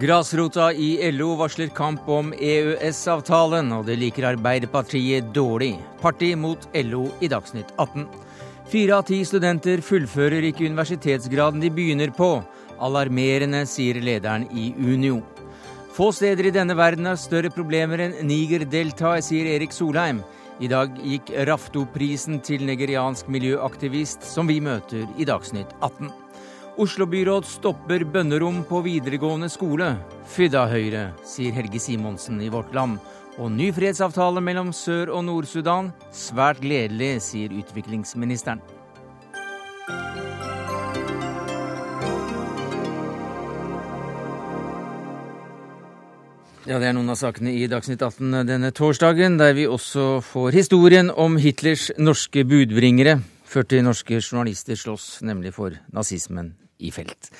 Grasrota i LO varsler kamp om EØS-avtalen, og det liker Arbeiderpartiet dårlig. Parti mot LO i Dagsnytt 18. Fire av ti studenter fullfører ikke universitetsgraden de begynner på. Alarmerende, sier lederen i Unio. Få steder i denne verden har større problemer enn Niger-Delta, sier Erik Solheim. I dag gikk Rafto-prisen til nigeriansk miljøaktivist, som vi møter i Dagsnytt 18. Oslo-byråd stopper bønnerom på videregående skole. Fydda Høyre, sier Helge Simonsen i Vårt Land. Og ny fredsavtale mellom Sør- og Nord-Sudan. Svært gledelig, sier utviklingsministeren. Ja, Det er noen av sakene i Dagsnytt 18 denne torsdagen, der vi også får historien om Hitlers norske budbringere. 40 norske journalister slåss nemlig for nazismen i felt.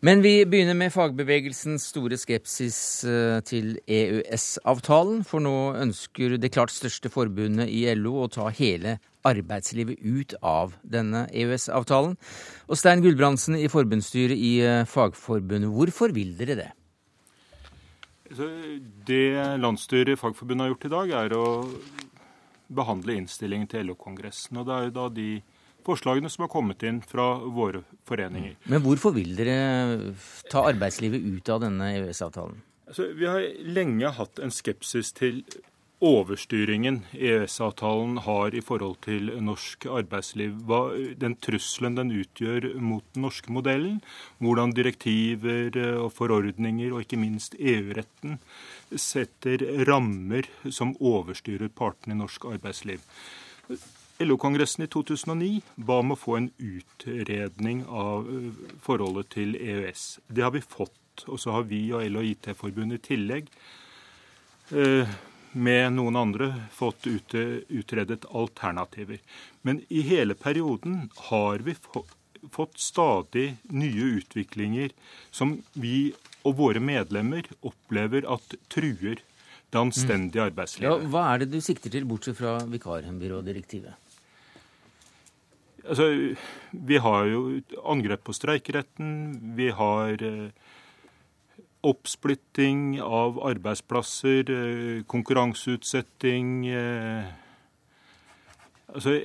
Men vi begynner med fagbevegelsens store skepsis eh, til EØS-avtalen. For nå ønsker det klart største forbundet i LO å ta hele arbeidslivet ut av denne EØS-avtalen. Og Stein Gulbrandsen i forbundsstyret i eh, Fagforbundet, hvorfor vil dere det? Det landsstyret i Fagforbundet har gjort i dag, er å behandle innstillingen til LO-kongressen. Og det er jo da de forslagene som har kommet inn fra våre foreninger. Men hvorfor vil dere ta arbeidslivet ut av denne EØS-avtalen? Altså, vi har lenge hatt en skepsis til overstyringen EØS-avtalen har i forhold til norsk arbeidsliv. Hva, den trusselen den utgjør mot den norske modellen. Hvordan direktiver og forordninger, og ikke minst EU-retten, setter rammer som overstyrer partene i norsk arbeidsliv. LO-kongressen i 2009 ba om å få en utredning av eh, forholdet til EØS. Det har vi fått. Og så har vi og LO IT-forbundet i tillegg eh, med noen andre fått utredet alternativer. Men i hele perioden har vi fått stadig nye utviklinger som vi og våre medlemmer opplever at truer det anstendige mm. arbeidslivet. Ja, hva er det du sikter til, bortsett fra vikarbyrådirektivet? Altså, vi har jo angrep på streikeretten. Vi har eh, oppsplitting av arbeidsplasser, eh, konkurranseutsetting eh, altså,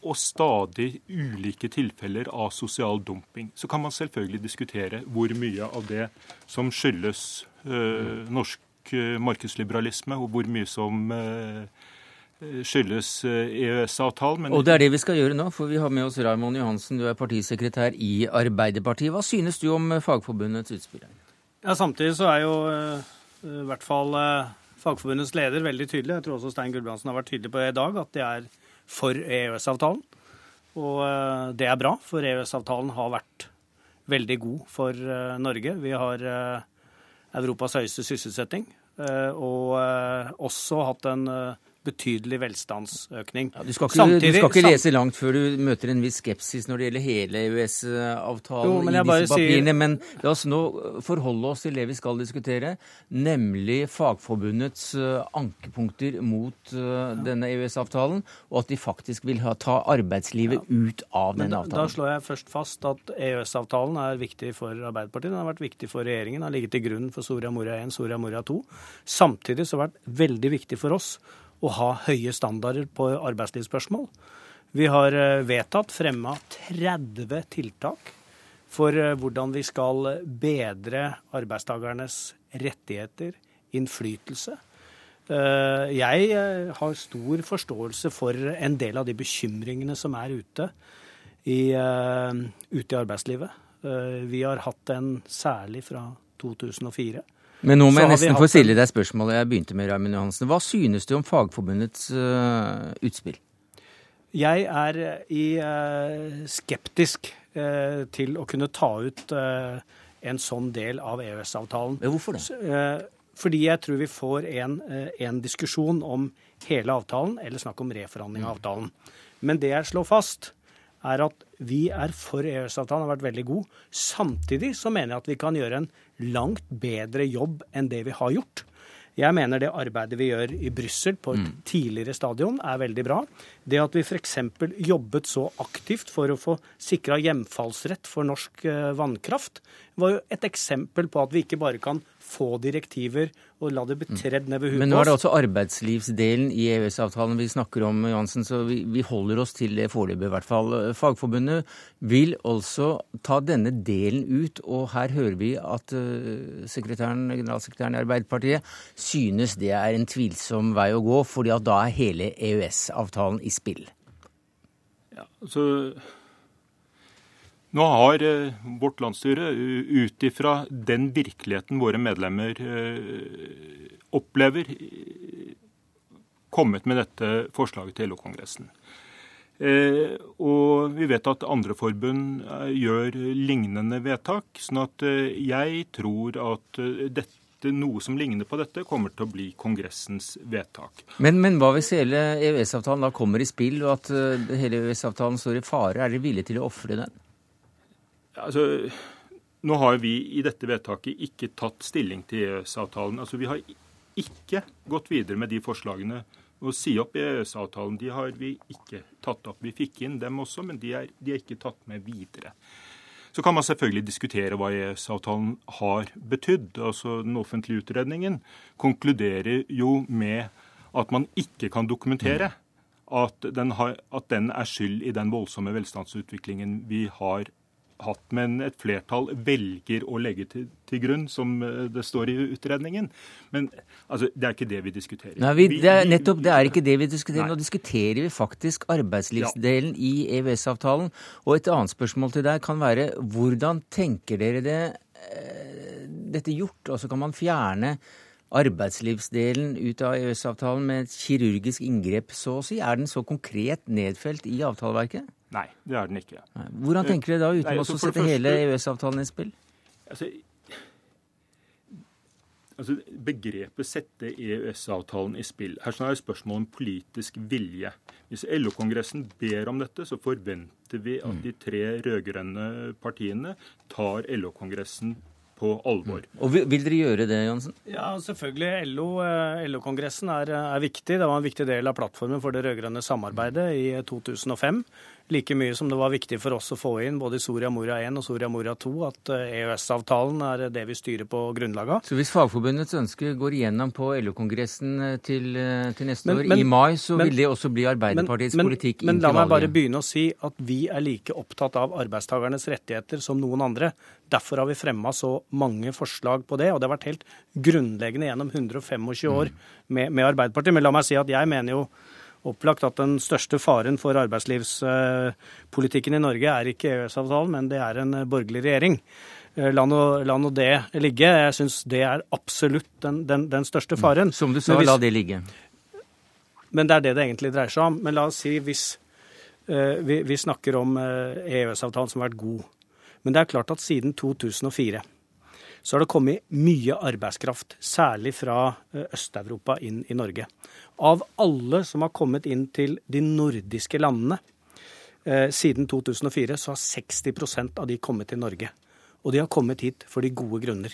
Og stadig ulike tilfeller av sosial dumping. Så kan man selvfølgelig diskutere hvor mye av det som skyldes norsk markedsliberalisme, og hvor mye som skyldes EØS-avtalen. Eh, e og det er det vi skal gjøre nå, for vi har med oss Raymond Johansen, du er partisekretær i Arbeiderpartiet. Hva synes du om eh, Fagforbundets utspill? Ja, Samtidig så er jo uh, i hvert fall uh, Fagforbundets leder veldig tydelig, jeg tror også Stein Gulbrandsen har vært tydelig på det i dag, at de er for EØS-avtalen. Og uh, det er bra, for EØS-avtalen har vært veldig god for Norge. Vi har Europas høyeste sysselsetting, og også hatt en betydelig velstandsøkning. Ja, du, skal ikke, Samtidig, du skal ikke lese langt før du møter en viss skepsis når det gjelder hele EØS-avtalen i disse papirene. Sier... Men la oss nå forholde oss til det vi skal diskutere, nemlig Fagforbundets uh, ankepunkter mot ja. denne EØS-avtalen, og at de faktisk vil ha, ta arbeidslivet ja. ut av denne da, avtalen. Da slår jeg først fast at EØS-avtalen er viktig for Arbeiderpartiet. Den har vært viktig for regjeringen, den har ligget til grunn for Soria Moria 1, Soria Moria 2. Samtidig så har det vært veldig viktig for oss å ha høye standarder på arbeidslivsspørsmål. Vi har eh, vedtatt fremma 30 tiltak for eh, hvordan vi skal bedre arbeidstakernes rettigheter, innflytelse. Eh, jeg har stor forståelse for en del av de bekymringene som er ute i, ute i arbeidslivet. Vi har hatt en særlig fra 2004. Men nå må jeg nesten få stille deg spørsmålet jeg begynte med, Raymond Johansen. Hva synes du om Fagforbundets uh, utspill? Jeg er i, uh, skeptisk uh, til å kunne ta ut en sånn del av EØS-avtalen. Hvorfor det? fordi jeg tror vi får en, en, diskusjon om hele avtalen, eller snakk om reforhandling av avtalen. Men det jeg slår fast, er at vi er for EØS-avtalen, har vært veldig god. Samtidig så mener jeg at vi kan gjøre en langt bedre jobb enn det vi har gjort. Jeg mener det arbeidet vi gjør i Brussel på et mm. tidligere stadion, er veldig bra. Det at vi f.eks. jobbet så aktivt for å få sikra hjemfallsrett for norsk eh, vannkraft, var jo et eksempel på at vi ikke bare kan få direktiver og la det bli tredd ned ved huet på oss. Men nå er det også arbeidslivsdelen i EØS-avtalen vi snakker om, Johansen, så vi, vi holder oss til det foreløpig i hvert fall. Fagforbundet vil altså ta denne delen ut, og her hører vi at uh, sekretæren, generalsekretæren i Arbeiderpartiet synes det er en tvilsom vei å gå, fordi at da er hele EØS-avtalen i spill. Ja, altså... Nå har eh, vårt landsstyre ut ifra den virkeligheten våre medlemmer eh, opplever, kommet med dette forslaget til LO-kongressen. Eh, og vi vet at andre forbund gjør lignende vedtak. sånn at jeg tror at dette, noe som ligner på dette, kommer til å bli Kongressens vedtak. Men, men hva hvis hele EØS-avtalen da kommer i spill, og at hele EØS-avtalen står i fare? Er dere villige til å ofre den? Altså, nå har vi i dette vedtaket ikke tatt stilling til EØS-avtalen. Altså, vi har ikke gått videre med de forslagene. Å si opp EØS-avtalen de har vi ikke tatt opp. Vi fikk inn dem også, men de er, de er ikke tatt med videre. Så kan man selvfølgelig diskutere hva EØS-avtalen har betydd. Altså, Den offentlige utredningen konkluderer jo med at man ikke kan dokumentere at den, har, at den er skyld i den voldsomme velstandsutviklingen vi har hatt, men et flertall velger å legge til, til, grunn, som eh, det står i utredningen. Men altså, det er ikke det vi diskuterer. Nei, vi, det er nettopp det er ikke det vi diskuterer. Nei. Nå diskuterer vi faktisk arbeidslivsdelen ja. i EØS-avtalen. Og et annet spørsmål til deg kan være hvordan tenker dere det, eh, dette gjort? Og så kan man fjerne arbeidslivsdelen ut av EØS-avtalen med et kirurgisk inngrep, så å si? Er den så konkret nedfelt i avtaleverket? Nei, det er den ikke. Hvordan tenker dere da, uten Nei, altså, å sette hele EØS-avtalen i spill? Altså, altså, Begrepet 'sette EØS-avtalen i spill' Her er det spørsmål om politisk vilje. Hvis LO-kongressen ber om dette, så forventer vi at mm. de tre rød-grønne partiene tar LO-kongressen på alvor. Mm. Og vil, vil, dere gjøre det, Johansen? Ja, selvfølgelig. LO-kongressen LO er, er, viktig. Det var en viktig del av plattformen for det rød-grønne samarbeidet i 2005 like mye som det var viktig for oss å få inn både i Soria Moria 1 og Soria Moria 2 at EØS-avtalen eh, e er det vi styrer på grunnlaget av. Så hvis Fagforbundets ønske går igjennom på LO-kongressen eh, til, eh, til, neste men, år, men, i mai, så men, vil det også bli Arbeiderpartiets men, politikk Men la meg bare begynne å si at vi er like opptatt av arbeidstakernes rettigheter som noen andre. Derfor har vi fremma så mange forslag på det, og det har vært helt grunnleggende gjennom 125 år mm. med, med Arbeiderpartiet. Men la meg si at jeg mener jo opplagt at den største faren for arbeidslivspolitikken i Norge er ikke EØS-avtalen, men det er en borgerlig regjering. Eh, la nå, la nå det ligge. Jeg syns det er absolutt den, den, den, største faren. Som du sa, hvis, la det ligge. Men det er det det egentlig dreier seg om. Men la oss si hvis uh, vi, vi, snakker om uh, EØS-avtalen som har vært god. Men det er klart at siden 2004 så har det kommet mye arbeidskraft, særlig fra Øst-Europa, inn i Norge. Av alle som har kommet inn til de nordiske landene eh, siden 2004, så har 60% av de kommet til Norge. Og de har kommet hit for de gode grunner.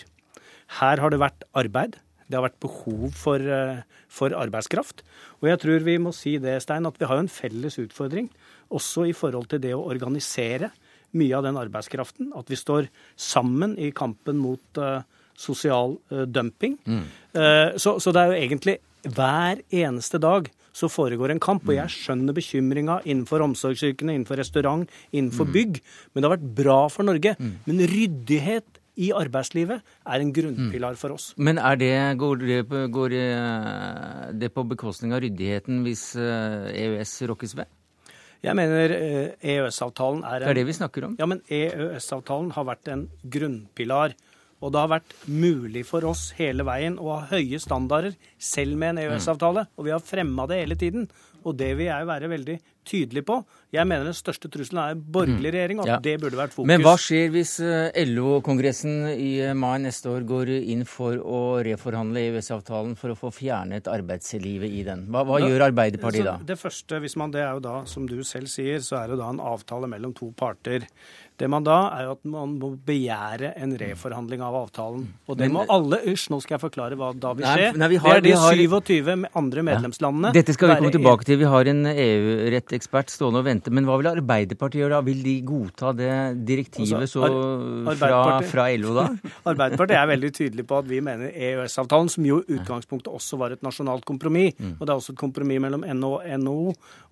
Her har det vært arbeid. Det har vært behov for, eh, for, arbeidskraft. Og jeg tror vi må si det, Stein, at vi har en felles utfordring også i forhold til det å organisere mye av den arbeidskraften. At vi står sammen i kampen mot uh, sosial uh, dumping. Mm. Uh, så, så, det er jo egentlig hver eneste dag så foregår en kamp. Og jeg skjønner bekymringa innenfor omsorgsyrkene, innenfor restaurant, innenfor mm. bygg. Men det har vært bra for Norge. Mm. Men ryddighet i arbeidslivet er en grunnpilar for oss. Men det, går, det, går eh, det på bekostning av ryddigheten hvis EØS eh, e rokkes ved? Jeg mener EØS-avtalen eh, e er en Det er det vi snakker om. Ja, men EØS-avtalen har vært en grunnpilar og det har vært mulig for oss hele veien å ha høye standarder, selv med en EØS-avtale. Og vi har fremma det hele tiden. Og det vil jeg være veldig tydelig på. Jeg mener den største trusselen er borgerlig regjering, og at ja. det burde vært fokus. Men hva skjer hvis eh, LO-kongressen i mai neste år går inn for å reforhandle EØS-avtalen for å få fjernet arbeidslivet i den? Hva, hva da, gjør Arbeiderpartiet da? Det første, hvis man, det er jo da, som du selv sier, så er det da en avtale mellom to parter. Det man da er jo at man må begjære en reforhandling av avtalen. Og det men, må alle Hysj, nå skal jeg forklare hva da vil skje. Nei, nei, vi har, det er de 27 andre medlemslandene. Ja. Dette skal vi komme tilbake til. Vi har en EU-rettekspert stående og vente. Men hva vil Arbeiderpartiet gjøre da? Vil de godta det direktivet så fra, fra, LO da? Arbeiderpartiet er veldig tydelig på at vi mener EØS-avtalen, som jo utgangspunktet også var et nasjonalt kompromiss, mm. og det er også et kompromiss mellom NHO, NO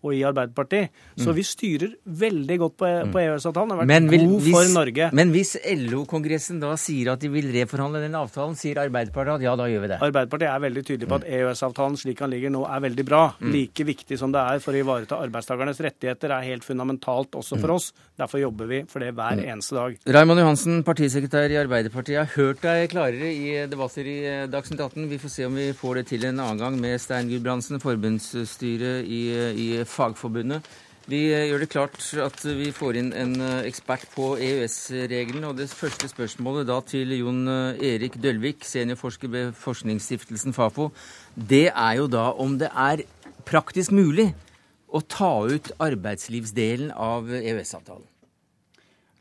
og i Arbeiderpartiet. Så mm. vi styrer veldig godt på, på EØS-avtalen. Det har vært vil, god hvis, for Norge. Men hvis LO-kongressen da sier at de vil reforhandle den avtalen, sier Arbeiderpartiet at ja, da gjør vi det? Arbeiderpartiet er veldig tydelig på at EØS-avtalen slik han ligger nå, er veldig bra. Mm. Like viktig som det er for å ivareta arbeidstakernes rettigheter, er helt fundamentalt også for mm. oss. Derfor jobber vi for det hver mm. eneste dag. Raymond Johansen, partisekretær i Arbeiderpartiet. Jeg har hørt deg klarere i debatter i Dagsnytt 18. Vi får se om vi får det til en annen gang med Stein Gudbrandsen, forbundsstyret i, i Fagforbundet. Vi eh, gjør det klart at vi får inn en eh, ekspert på EØS-reglene. Og det første spørsmålet da til Jon eh, Erik Dølvik, seniorforsker ved forskningsstiftelsen Fafo, det er jo da om det er praktisk mulig å ta ut arbeidslivsdelen av EØS-avtalen.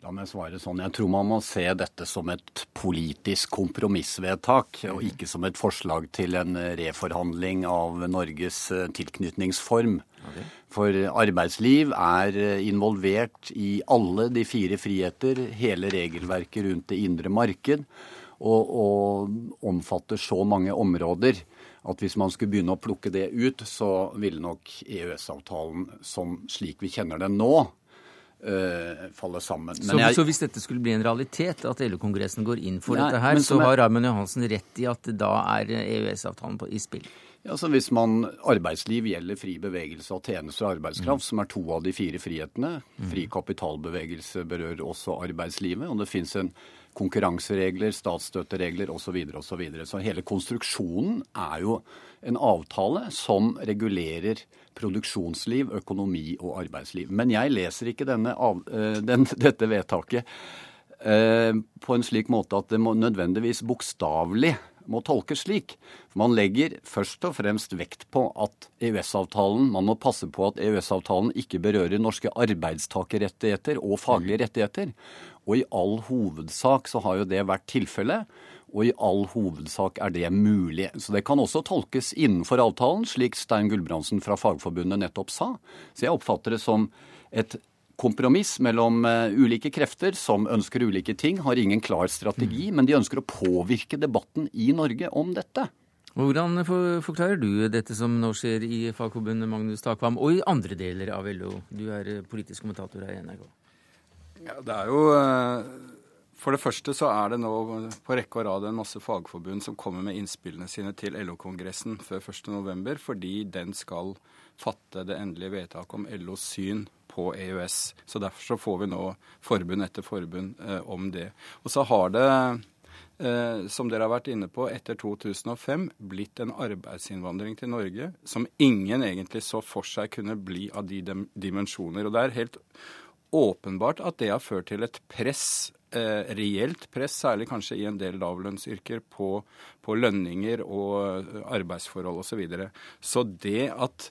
La meg svare sånn. Jeg tror man må se dette som et politisk kompromissvedtak, og ikke som et forslag til en reforhandling av Norges eh, tilknytningsform. Okay. For arbeidsliv er eh, involvert i alle de fire friheter, hele regelverket rundt det indre marked, og, og omfatter så mange områder at hvis man skulle begynne å plukke det ut, så ville nok EØS-avtalen som slik vi kjenner den nå, øh, falle sammen. Så, jeg, så, hvis dette skulle bli en realitet, at LO-kongressen går inn for nei, dette her, så har Raymond Johansen rett i at da er EØS-avtalen i spill? Ja, så Hvis man arbeidsliv gjelder fri bevegelse av tjenester og arbeidskraft, mm. som er to av de fire frihetene mm. Fri kapitalbevegelse berører også arbeidslivet. Og det fins en konkurranseregler, statsstøtteregler osv. Så, videre, og så, så hele konstruksjonen er jo en avtale som regulerer produksjonsliv, økonomi og arbeidsliv. Men jeg leser ikke av, eh, den, dette vedtaket eh, på en slik måte at det må nødvendigvis bokstavelig må tolkes slik. Man legger først og fremst vekt på at EØS-avtalen Man må passe på at EØS-avtalen ikke berører norske arbeidstakerrettigheter og faglige rettigheter. Og i all hovedsak så har jo det vært tilfellet. Og i all hovedsak er det mulig. Så det kan også tolkes innenfor avtalen, slik Stein Gulbrandsen fra Fagforbundet nettopp sa. Så jeg oppfatter det som et kompromiss mellom uh, ulike krefter som ønsker ulike ting, har ingen klar strategi, mm. men de ønsker å påvirke debatten i Norge om dette. Hvordan forklarer du dette som nå skjer i Fagforbundet, Magnus Takvam, og i andre deler av LO? Du er eh, politisk kommentator her i NRK. Ja, det er jo eh, For det første så er det nå på rekke og rad en masse fagforbund som kommer med innspillene sine til LO-kongressen før 1.11, fordi den skal fatte det endelige vedtaket om LOs syn på EØS. Så Derfor så får vi nå forbund etter forbund eh, om det. Og så har det, eh, som dere har vært inne på, etter 2005 blitt en arbeidsinnvandring til Norge som ingen egentlig så for seg kunne bli av de dimensjoner. Og det er helt åpenbart at det har ført til et press eh, reelt press, særlig kanskje i en del lavlønnsyrker, på, på lønninger og eh, arbeidsforhold osv. Så, videre. så det at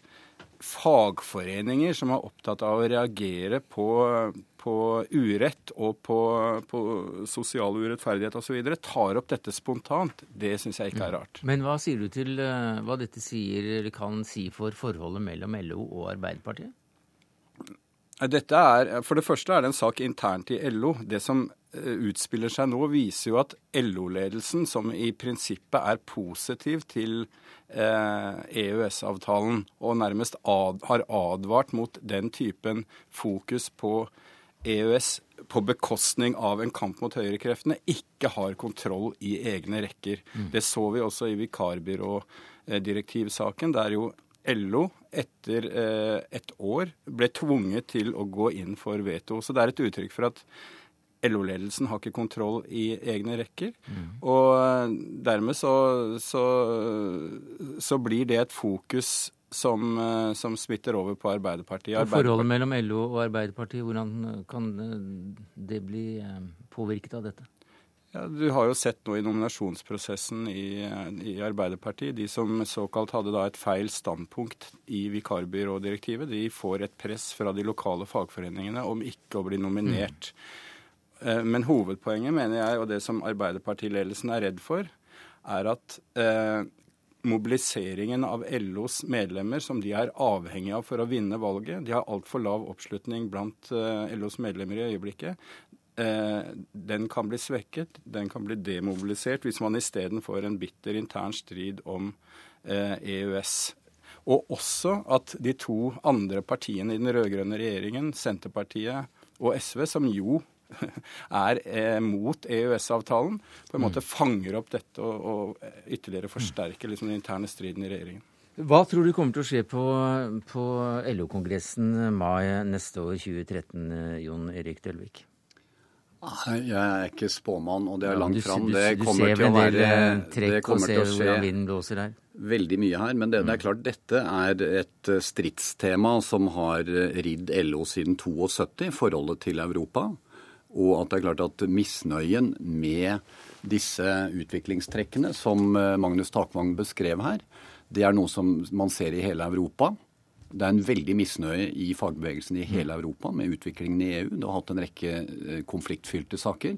fagforeninger som er opptatt av å reagere på, på urett og på, på sosial urettferdighet osv., tar opp dette spontant, det syns jeg ikke er rart. Men hva sier du til uh, hva dette sier, kan si for forholdet mellom LO og Arbeiderpartiet? Dette er, For det første er det en sak internt i LO. Det som eh, utspiller seg nå, viser jo at LO-ledelsen, som i prinsippet er positiv til eh, EØS-avtalen, og nærmest ad, har advart mot den typen fokus på EØS på bekostning av en kamp mot høyrekreftene, ikke har kontroll i egne rekker. Mm. Det så vi også i vikarbyrådirektivsaken, der jo LO etter eh, et år ble tvunget til å gå inn for veto. Så det er et uttrykk for at LO-ledelsen har ikke kontroll i egne rekker. Mm. Og eh, dermed så, så, så, blir det et fokus som, eh, som smitter over på Arbeiderpartiet. Og Forholdet mellom LO og Arbeiderpartiet, hvordan kan det bli påvirket av dette? Ja, Du har jo sett nå i nominasjonsprosessen i, i, Arbeiderpartiet, de som såkalt hadde da et feil standpunkt i vikarbyrådirektivet, de får et press fra de lokale fagforeningene om ikke å bli nominert. Mm. Men hovedpoenget, mener jeg, og det som Arbeiderpartiledelsen er redd for, er at eh, mobiliseringen av LOs medlemmer, som de er avhengig av for å vinne valget De har altfor lav oppslutning blant eh, LOs medlemmer i øyeblikket. Eh, den kan bli svekket, den kan bli demobilisert hvis man isteden får en bitter intern strid om EØS. Eh, e og også at de to andre partiene i den rød-grønne regjeringen, Senterpartiet og SV, som jo er eh, mot EØS-avtalen, på en måte mm. fanger opp dette og, og ytterligere forsterker liksom, den interne striden i regjeringen. Hva tror du kommer til å skje på, på LO-kongressen mai neste år, 2013, Jon Erik Dølvik? Jeg er ikke spåmann, og det er langt fram. Det kommer til å være det kommer til å skje veldig mye her. Men det, det, er mm. klart dette er et stridstema som har ridd LO siden 72, forholdet til Europa. Og at det er klart at misnøyen med disse utviklingstrekkene som Magnus Takvang beskrev her, det er noe som man ser i hele Europa. Det er en veldig misnøye i fagbevegelsen i hele Europa med utviklingen i EU. Det har hatt en rekke eh, konfliktfylte saker.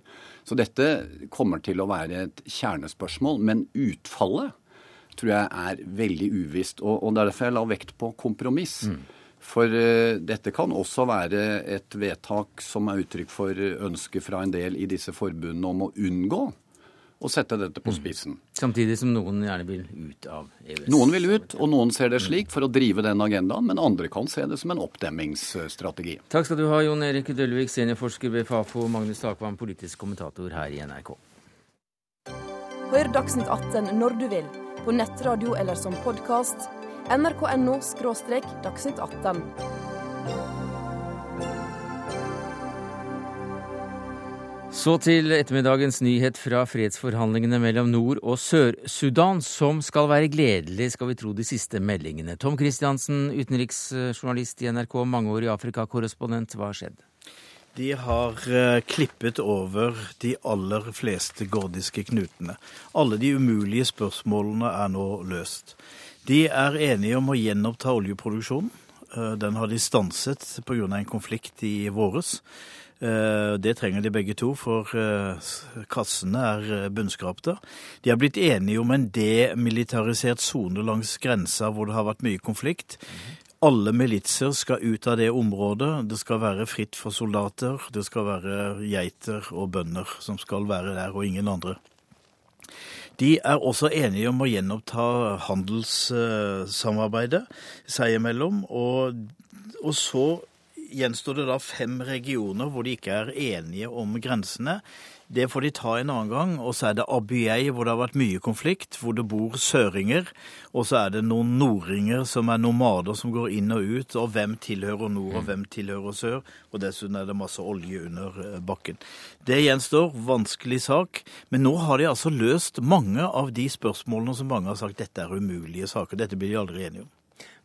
Så dette kommer til å være et kjernespørsmål. Men utfallet tror jeg er veldig uvisst. Og, og derfor jeg la vekt på kompromiss. Mm. For uh, dette kan også være et vedtak som er uttrykk for ønske fra en del i disse forbundene om å unngå og sette dette på mm. spissen. Mm. Samtidig som noen gjerne vil ut av EØS. Noen vil ut, og noen ser det slik for å drive den agendaen, men andre kan se det som en oppdemmingsstrategi. Takk skal du ha, Jon Erik Dølvik, seniorforsker ved Fafo, Magnus Takvam, politisk kommentator her i NRK. Hør Dagsnytt 18 når du vil, på nettradio eller som podkast. nrk.no – dagsnytt 18. Så til ettermiddagens nyhet fra fredsforhandlingene mellom Nord- og Sør-Sudan, som skal være gledelig, skal vi tro de siste meldingene. Tom Christiansen, utenriksjournalist i NRK, mangeårig Afrikakorrespondent, hva har skjedd? De har uh, klippet over de aller fleste gordiske knutene. Alle de umulige spørsmålene er nå løst. De er enige om å gjenoppta oljeproduksjonen. Uh, den har de stanset pga. en konflikt i våres. Eh, det trenger de begge to, for eh, kassene er eh, bunnskrapte. De har blitt enige om en demilitarisert sone langs grensa hvor det har vært mye konflikt. Alle militser skal ut av det området. Det skal være fritt for soldater. Det skal være geiter og bønder som skal være der, og ingen andre. De er også enige om å gjenoppta handelssamarbeidet seg imellom. Og, og så gjenstår det da fem regioner hvor de ikke er enige om grensene. Det får de ta en annen gang. Og så er det Abyei, hvor det har vært mye konflikt, hvor det bor søringer. Og så er det noen nordinger som er nomader som går inn og ut. Og hvem tilhører nord, og hvem tilhører sør. Og dessuten er det masse olje under eh, bakken. Det gjenstår. Vanskelig sak. Men nå har de altså løst mange av de spørsmålene som mange har sagt dette er umulige saker. Dette blir de aldri enige om.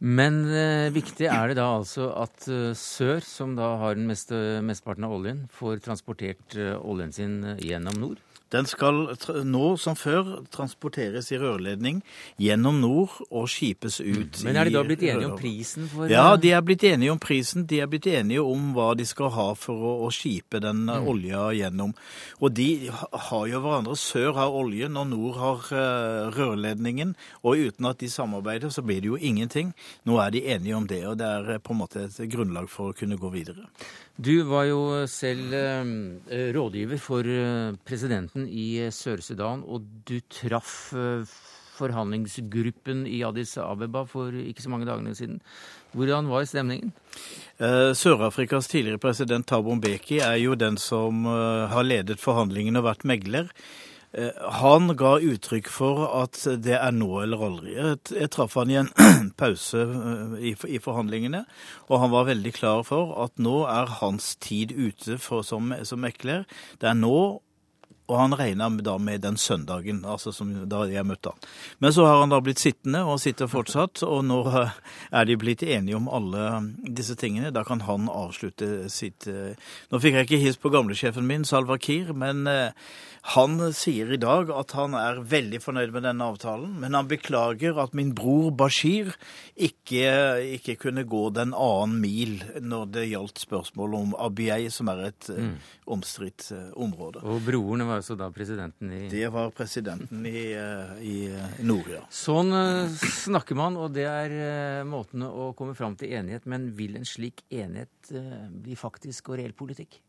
Men eh, viktig er det da altså at eh, sør, som da har den meste, mesteparten av oljen, får transportert eh, oljen sin eh, gjennom nord? Den skal nå som før transporteres i rørledning gjennom nord og skipes ut. Men er de da blitt enige om prisen? for... Ja, de er blitt enige om prisen. De er blitt enige om hva de skal ha for å, å skipe den mm. olja gjennom. Og de har jo hverandre. Sør har oljen, og nord har uh, rørledningen. Og uten at de samarbeider, så blir det jo ingenting. Nå er de enige om det, og det er på en måte et grunnlag for å kunne gå videre. Du var jo selv uh, rådgiver for uh, presidenten i eh, Sør-Sudan, og du traff eh, forhandlingsgruppen i Addis Abeba for ikke så mange dagene siden. Hvordan var stemningen? Eh, Sør-Afrikas tidligere president Thabo Mbeki er jo den som har ledet forhandlingene og vært megler. Han ga uttrykk for at det er nå eller aldri. Jeg traff han i en pause i forhandlingene, og han var veldig klar for at nå er hans tid ute for, som, som mekler. Det er nå og han regna da med den søndagen, altså som da jeg møtte han. Men så har han da blitt sittende, og sitter fortsatt, og nå er de blitt enige om alle disse tingene. Da kan han avslutte sitt Nå fikk jeg ikke hilst på gamlesjefen min, Salva Kiir, men han sier i dag at han er veldig fornøyd med denne avtalen, men han beklager at min bror Bashir ikke, ikke kunne gå den annen mil når det gjaldt spørsmålet om Abiyei, som er et mm. omstridt uh, område. Og broren var altså da presidenten i Det var presidenten i, uh, i nord, ja. Sånn snakker man, og det er måtene å komme fram til enighet. Men vil en slik enighet bli faktisk og reell politikk?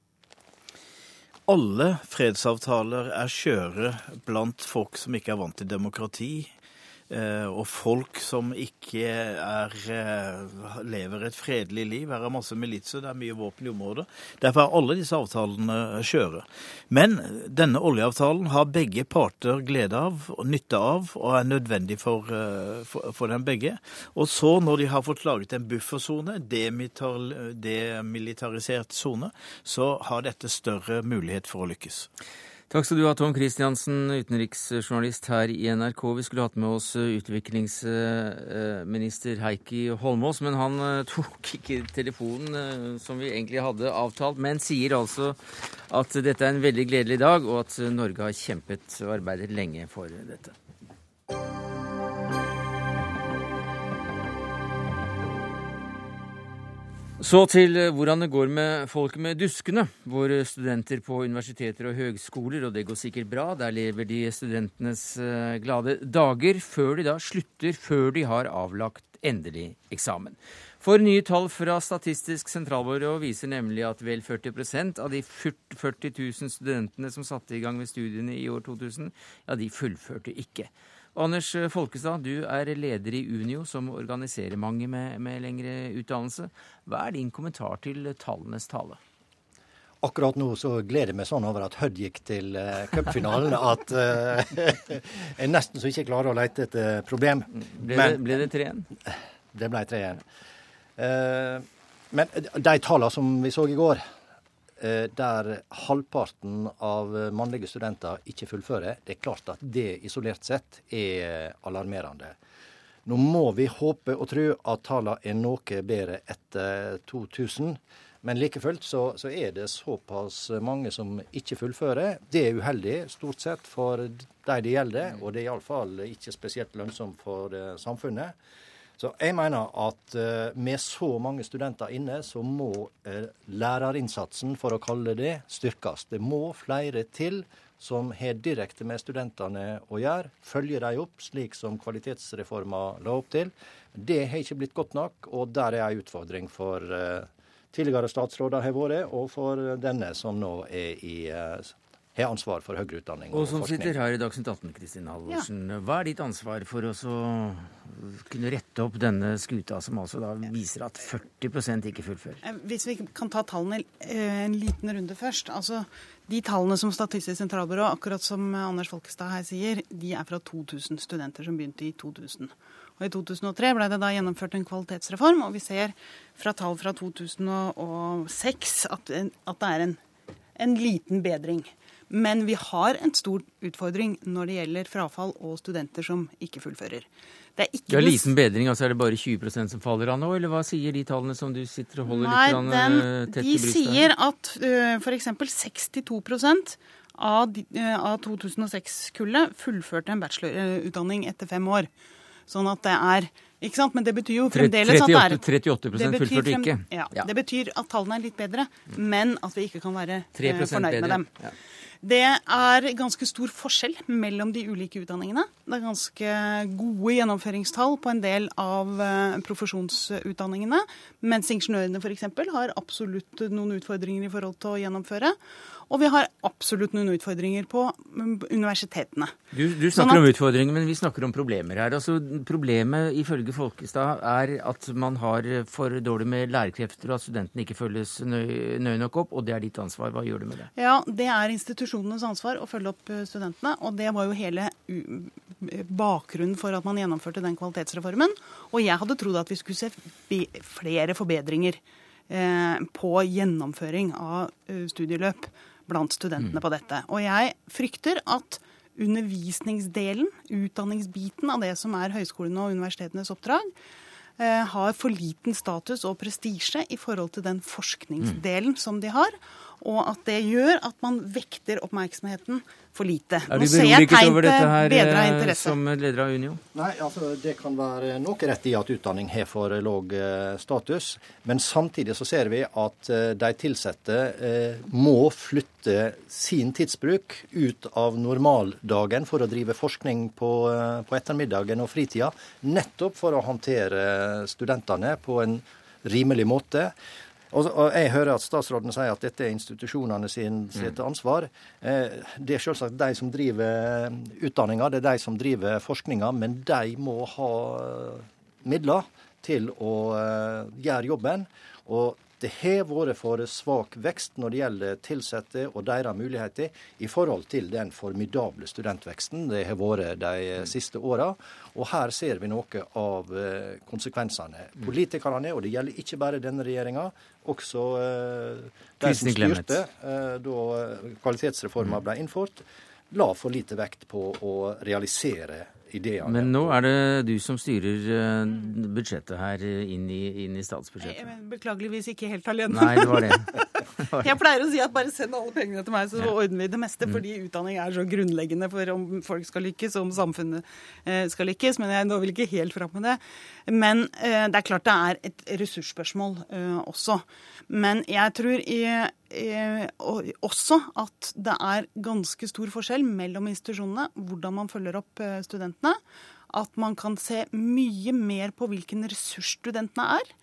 Alle fredsavtaler er skjøre blant folk som ikke er vant til demokrati, og folk som ikke er, eh, lever et fredelig liv. Her er masse militser, det er mye våpen i området. Derfor er alle disse avtalene skjøre. Men denne oljeavtalen har begge parter glede av og nytte av, og er nødvendig for, eh, for, for dem begge. Og så, når de har fått laget en buffersone, demilitarisert sone, så har dette større mulighet for å lykkes. Takk skal du ha, Tom Christiansen, utenriksjournalist her i NRK. Vi skulle hatt med oss eh, utviklingsminister Heikki Holmås, men han eh, tok ikke telefonen eh, som vi egentlig hadde avtalt, men sier altså at dette er en veldig gledelig dag, og at Norge har kjempet og arbeidet lenge for dette. Så til eh, hvordan det går med folk med duskene. Våre studenter på universiteter og høgskoler, og det går sikkert bra. Der lever de studentenes eh, glade dager, før de da slutter, før de har avlagt endelig eksamen. For nye tall fra Statistisk sentralbyrå viser nemlig at vel 40% av de 40 000 studentene som satte i gang med studiene i år 2000, ja, de fullførte ikke. Anders Folkestad, du er leder i Unio, som organiserer mange med, med lengre utdannelse. Hva er din kommentar til tallenes tale? Akkurat nå så gleder jeg meg sånn over at Hødd gikk til uh, cupfinalen at uh, jeg nesten så ikke klarer å lete etter problem. Ble, men, det, ble det 3-1? Det ble 3-1. Uh, men de tallene som vi så i går, Eh, der halvparten av mannlige studenter ikke fullfører, det er klart at det isolert sett er alarmerende. Nå må vi håpe og tro at tallene er noe bedre etter 2000. Men like fullt så, så, er det såpass mange som ikke fullfører. Det er uheldig stort sett for de det gjelder, og det er iallfall ikke spesielt lønnsomt for eh, samfunnet. Så jeg mener at uh, med så mange studenter inne, så må uh, lærerinnsatsen, for å kalle det styrkes. Det må flere til som har direkte med studentene å gjøre. Følge dem opp, slik som kvalitetsreforma la opp til. Det har ikke blitt godt nok, og der er en utfordring for uh, tidligere statsråder har vært, og for denne som nå er i har ansvar for høyere utdanning og, og som sitter her i Dagsnytt 18, Kristin Halvorsen. Ja. Hva er ditt ansvar for å kunne rette opp denne skuta, som altså da viser at 40% ikke fullfører? Eh, hvis vi kan ta tallene eh, en liten runde først. altså De tallene som Statistisk sentralbyrå, akkurat som Anders Folkestad her sier, de er fra 2000 studenter som begynte i 2000. Og I 2003 ble det da gjennomført en kvalitetsreform, og vi ser fra tall fra 2006 at, at det er en, en liten bedring. Men vi har en stor utfordring når det gjelder frafall og studenter som ikke fullfører. Det er ikke ja, Liten bedring, altså er det bare 20% som faller av nå, eller hva sier de tallene som du sitter og holder Nei, litt den, eh, tett i brystet? De sier at uh, f.eks. 62 av, uh, av 2006-kullet fullførte en bachelorutdanning etter fem år. Sånn at det er ikke sant? Men det betyr jo fremdeles 38, at det er 38 fullførte ikke. Ja, ja, Det betyr at tallene er litt bedre, men at vi ikke kan være uh, fornøyd med dem. Ja. Det er ganske stor forskjell mellom de ulike utdanningene. Det er ganske gode gjennomføringstall på en del av eh, profesjonsutdanningene, mens ingeniørene f.eks. har absolutt noen utfordringer i forhold til å gjennomføre. Og vi har absolutt noen utfordringer på mm, universitetene. Du, du snakker sånn at, om utfordringer, men vi snakker om problemer her. Altså, problemet ifølge Folkestad er at man har for dårlig med lærerkrefter, og at studentene ikke følges nøye nøy nok opp. Og det er ditt ansvar. Hva gjør du med det? Ja, Det er institusjonenes ansvar å følge opp eh, studentene. Og det var jo hele bakgrunnen for at man gjennomførte den kvalitetsreformen. Og jeg hadde trodd at vi skulle se flere forbedringer eh, på gjennomføring av eh, studieløp blant studentene på dette. Og jeg frykter at undervisningsdelen, utdanningsbiten av det som er høyskolene og universitetenes oppdrag, eh, har for liten status og prestisje i forhold til den forskningsdelen som de har. Og at det gjør at man vekter oppmerksomheten for lite. Er du beroliget over dette her eh, interesse. som leder av Unio? Nei, altså Det kan være noe rett i at utdanning har for lav eh, status. Men samtidig så ser vi at eh, de ansatte må flytte sin tidsbruk ut av normaldagen for å drive forskning på, på ettermiddagen og fritida. Nettopp for å håndtere studentene på en rimelig måte. Og, og Jeg hører at statsråden sier at dette er institusjonene sin, sitt ansvar. Eh, det er selvsagt de som driver utdanninga, det er de som driver forskninga, men de må ha midler til å eh, gjøre jobben. Og det har vært for svak vekst når det gjelder ansatte og deres muligheter i forhold til den formidable studentveksten det har vært de siste åra. Og her ser vi noe av eh, konsekvensene. Politikerne, og det gjelder ikke bare denne regjeringa, også eh, de som styrte eh, da kvalitetsreforma ble innført, la for lite vekt på å realisere ideene. Men nå er det du som styrer eh, budsjettet her eh, inn i, inn i statsbudsjettet. Jeg- Beklageligvis ikke helt alene. Nei, det var det. Jeg pleier å si at bare send alle pengene til meg, så ordner vi det meste. Fordi utdanning er så grunnleggende for om folk skal lykkes, og om samfunnet eh, skal lykkes. Men jeg når vel ikke helt fram med det. Men eh, det er klart det er et ressursspørsmål eh, også. Men jeg tror i, og- også at det er ganske stor forskjell mellom institusjonene, hvordan man følger opp studentene. At man kan se mye mer på hvilken ressurs studentene er.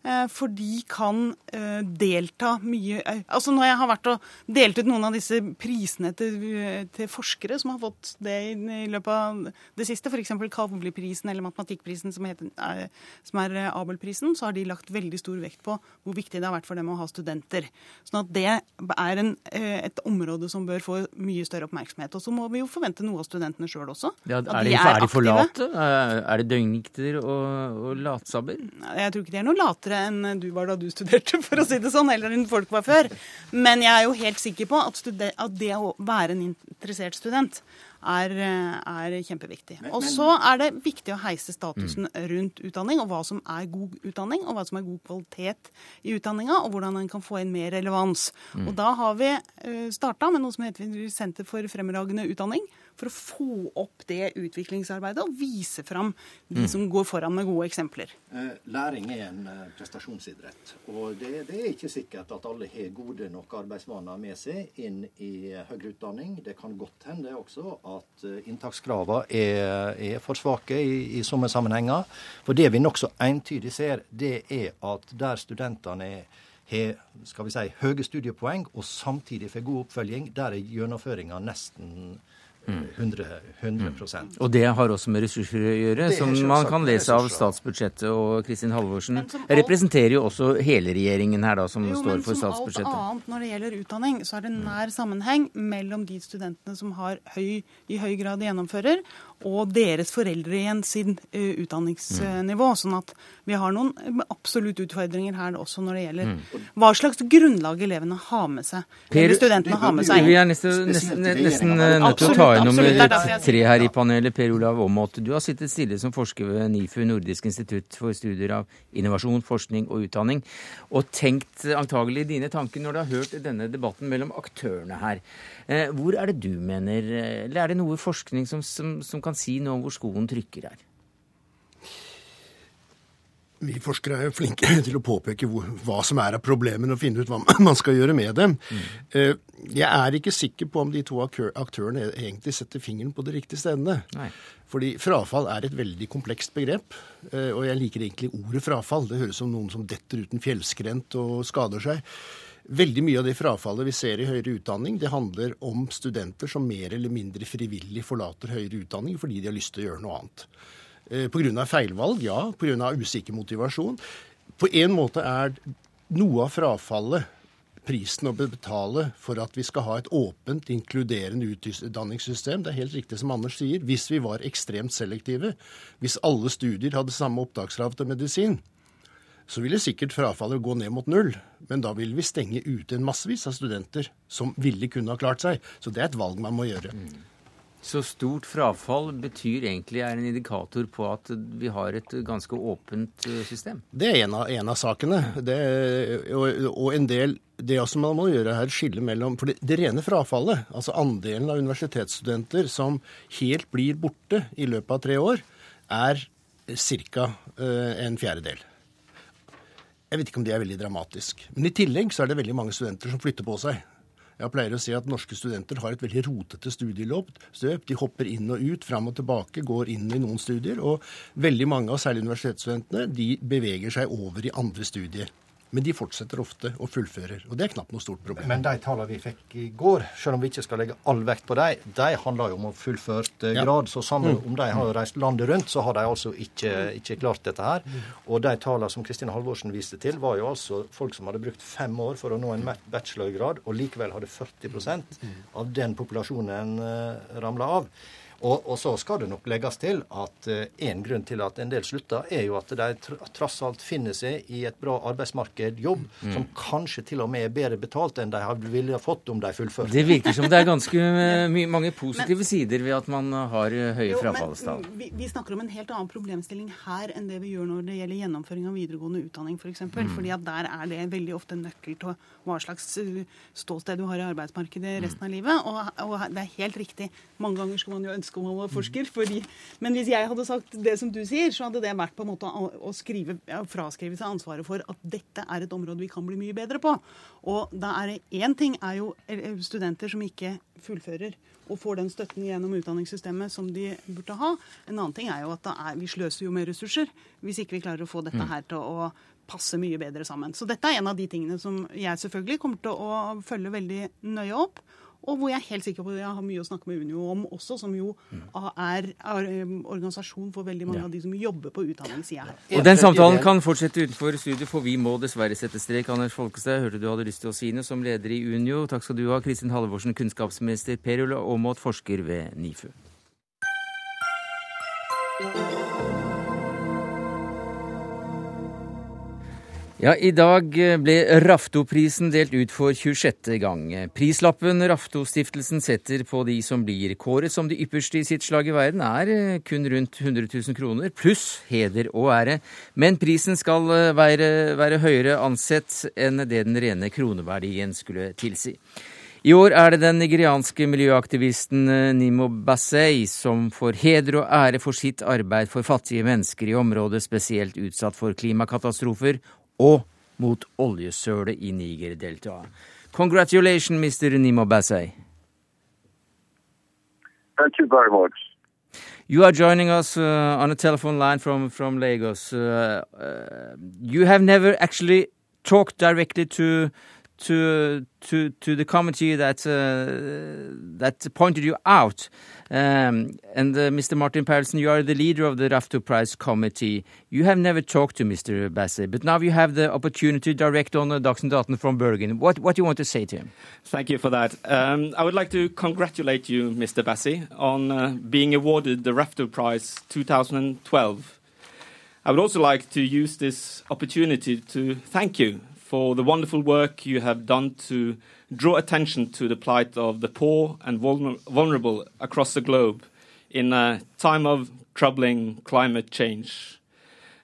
Eh, For de kan eh, delta mye eh, Altså Når jeg har vært og delt ut noen av disse prisene til, til forskere som har fått det i, løpet av det siste, f.eks. Kavli-prisen eller matematikkprisen som, heter, er, som er Abel-prisen, så har de lagt veldig stor vekt på hvor viktig det har vært for dem å ha studenter. Sånn at det er en, et område som bør få mye større oppmerksomhet. Og så må vi jo forvente noe av studentene sjøl også. Ja, er, de, er de for late? Er er det døgnikter og, og latsabber? Jeg tror ikke de er noe latere enn du var da du studerte, for å si det sånn, eller enn folk var før. Men jeg er jo helt sikker på at, at det å være en interessert student er, eh, er kjempeviktig. Og så er det viktig å heise statusen rundt utdanning, og hva som er god utdanning, og hva som er god kvalitet i utdanninga, og hvordan en kan få inn mer relevans. Og da har vi starta med noe som heter Senter for fremragende utdanning, for å få opp det utviklingsarbeidet og vise fram de som går foran med gode eksempler. Eh, Læring er en eh, prestasjonsidrett. Og det, det er ikke sikkert at alle har gode nok arbeidsvaner med seg inn i høyere utdanning. Det kan godt hende også at eh, inntakskravene er, er for svake i, i somme sammenhenger. For det vi nokså entydig ser, det er at der studentene har skal vi si, høye studiepoeng og samtidig får god oppfølging, der er gjennomføringa nesten eh, 100, mm. Og det har også med ressurser å gjøre, som man kan lese av statsbudsjettet. Og Kristin Halvorsen alt- representerer jo også hele regjeringen her, da, som Jo, står men for som alt annet når det gjelder utdanning, så er det nær sammenheng mellom de studentene som har høy, i høy grad gjennomfører, og deres foreldre igjen sin eh, utdanningsnivå. Sånn at vi har noen eh, absolutt utfordringer her også når det gjelder hva slags grunnlag elevene har med seg. Per- studentene har med seg. Vi er nesten, nesten, nesten nødt til å ta inn nummer er tre her i panelet. Per Olav Aamodt, du har sittet stille som forsker ved NIFU, Nordisk institutt for studier av innovasjon, forskning og utdanning, og tenkt antagelig dine tanker når du har hørt denne debatten mellom aktørene her. Eh, Hvor er det du mener, eller er det noe forskning som, som, som kan si noe om hvor skoen trykker her? Vi forskere er jo flinke til å påpeke hvor, hva som er av problemene og finne ut hva man skal gjøre med dem. Mm. Jeg er ikke sikker på om de to aktørene egentlig setter fingeren på de riktige stedene. Nei. Fordi frafall er et veldig komplekst begrep, eh, og jeg liker egentlig ordet frafall. Det høres som noen som detter uten fjellskrent og skader seg. Veldig mye av det frafallet vi ser i høyere utdanning, det handler om studenter som mer eller mindre frivillig forlater høyere utdanning fordi de har lyst til å gjøre noe annet. Eh, Pga. feilvalg, ja. Pga. usikker motivasjon. På en måte er noe av frafallet prisen å betale for at vi skal ha et åpent, inkluderende utdanningssystem. Det er helt riktig som Anders sier. Hvis vi var ekstremt selektive, hvis alle studier hadde samme opptakskrav til medisin, så ville sikkert frafallet gå ned mot null. Men da ville vi stenge ute en massevis av studenter som ville kunne ha klart seg. Så det er et valg man må gjøre. Så stort frafall betyr egentlig er en indikator på at vi har et ganske åpent eh, system? Det er en av, en av sakene. Det, og, og, en del Det også man må gjøre her, skille mellom For det, det, rene frafallet, altså andelen av universitetsstudenter som helt blir borte i løpet av tre år, er ca. Uh, en fjerdedel. Jeg vet ikke om det er veldig dramatisk. Men i tillegg så er det veldig mange studenter som flytter på seg. Jeg pleier å si at norske studenter har et veldig rotete studieløp. De hopper inn og ut, fram og tilbake, går inn i noen studier. Og veldig mange av særlig universitetsstudentene de beveger seg over i andre studier. Men de fortsetter ofte og fullfører. Og det er knapt noe stort problem. Men de tallene vi fikk i går, selv om vi ikke skal legge all vekt på dem, de handler jo om fullført eh, ja. grad. Så sammen mm. om de har reist landet rundt, så har de altså ikke, ikke klart dette her. Og de tallene som Kristin Halvorsen viste til, var jo altså folk som hadde brukt fem år for å nå en bachelorgrad, og likevel hadde 40% av den populasjonen uh, ramla av. Og, og, så skal det nok legges til at én uh, grunn til at en del slutter, er jo at de tr trass alt finner seg i et bra arbeidsmarked, jobb, mm. som kanskje til og med er bedre betalt enn de ville fått om de fullførte. Det virker som det er ganske mange positive men, sider ved at man har høye frafallstall. Vi, vi, snakker om en helt annen problemstilling her enn det vi gjør når det gjelder gjennomføring av videregående utdanning f.eks. For mm. Fordi at der er det veldig ofte en nøkkel til hva slags ståsted du har i arbeidsmarkedet resten av livet. Og, og det er helt riktig. Mange ganger skal man jo ønske ønske om å være forsker. Fordi, men hvis jeg hadde sagt det som du sier, så hadde det vært på en måte å skrive, fraskrive seg ansvaret for at dette er et område vi kan bli mye bedre på. Og da er det én ting er jo studenter som ikke fullfører og får den støtten gjennom utdanningssystemet som de burde ha. En annen ting er jo at er, vi sløser jo med ressurser hvis ikke vi klarer å få dette mm. her til å passe mye bedre sammen. Så dette er en av de tingene som jeg selvfølgelig kommer til å følge veldig nøye opp. Og hvor jeg er helt sikker på at jeg har mye å snakke med Unio om også, som jo er, er um, organisasjon for veldig mange ja. av de som jobber på utdanningssida her. Og Den samtalen kan fortsette utenfor studio, for vi må dessverre sette strek. Anders Folkestad, hørte du hadde lyst til å si noe som leder i Unio. Takk skal du ha, Kristin Halvorsen, kunnskapsminister, Per Ulle Aamodt, forsker ved NIFU. Ja, I dag ble ble Raftoprisen delt ut for 26. gang. Prislappen Raftostiftelsen setter på de som blir kåret som de ypperste i sitt slag i verden, er eh, kun rundt 100 000 kroner, pluss heder og ære. Men prisen skal eh, være, være høyere ansett enn det den rene kroneverdien skulle tilsi. I år er det den nigerianske miljøaktivisten Nimo Bassey som får heder og ære for sitt arbeid for fattige mennesker i området spesielt utsatt for klimakatastrofer og mot oljesølet i Niger-deltaet. Congratulations, Mr. Nimo Bassey. Thank you very much. You are joining us uh, on a telephone line from, from Lagos. Uh, uh, you have never actually talked directly to to to to the committee that uh, that pointed you out. Um, and uh, Mr. Martin Paulsen, you are the leader of the Rafto Prize Committee. You have never talked to Mr. Basse, but now you have the opportunity to direct on the Dagsnytt 18 from Bergen. What what do you want to say to him? Thank you for that. Um, I would like to congratulate you, Mr. Basse, on uh, being awarded the Rafto Prize 2012. I would also like to use this opportunity to thank you for the wonderful work you have done to draw attention to the plight of the poor and vulnerable across the globe in a time of troubling climate change.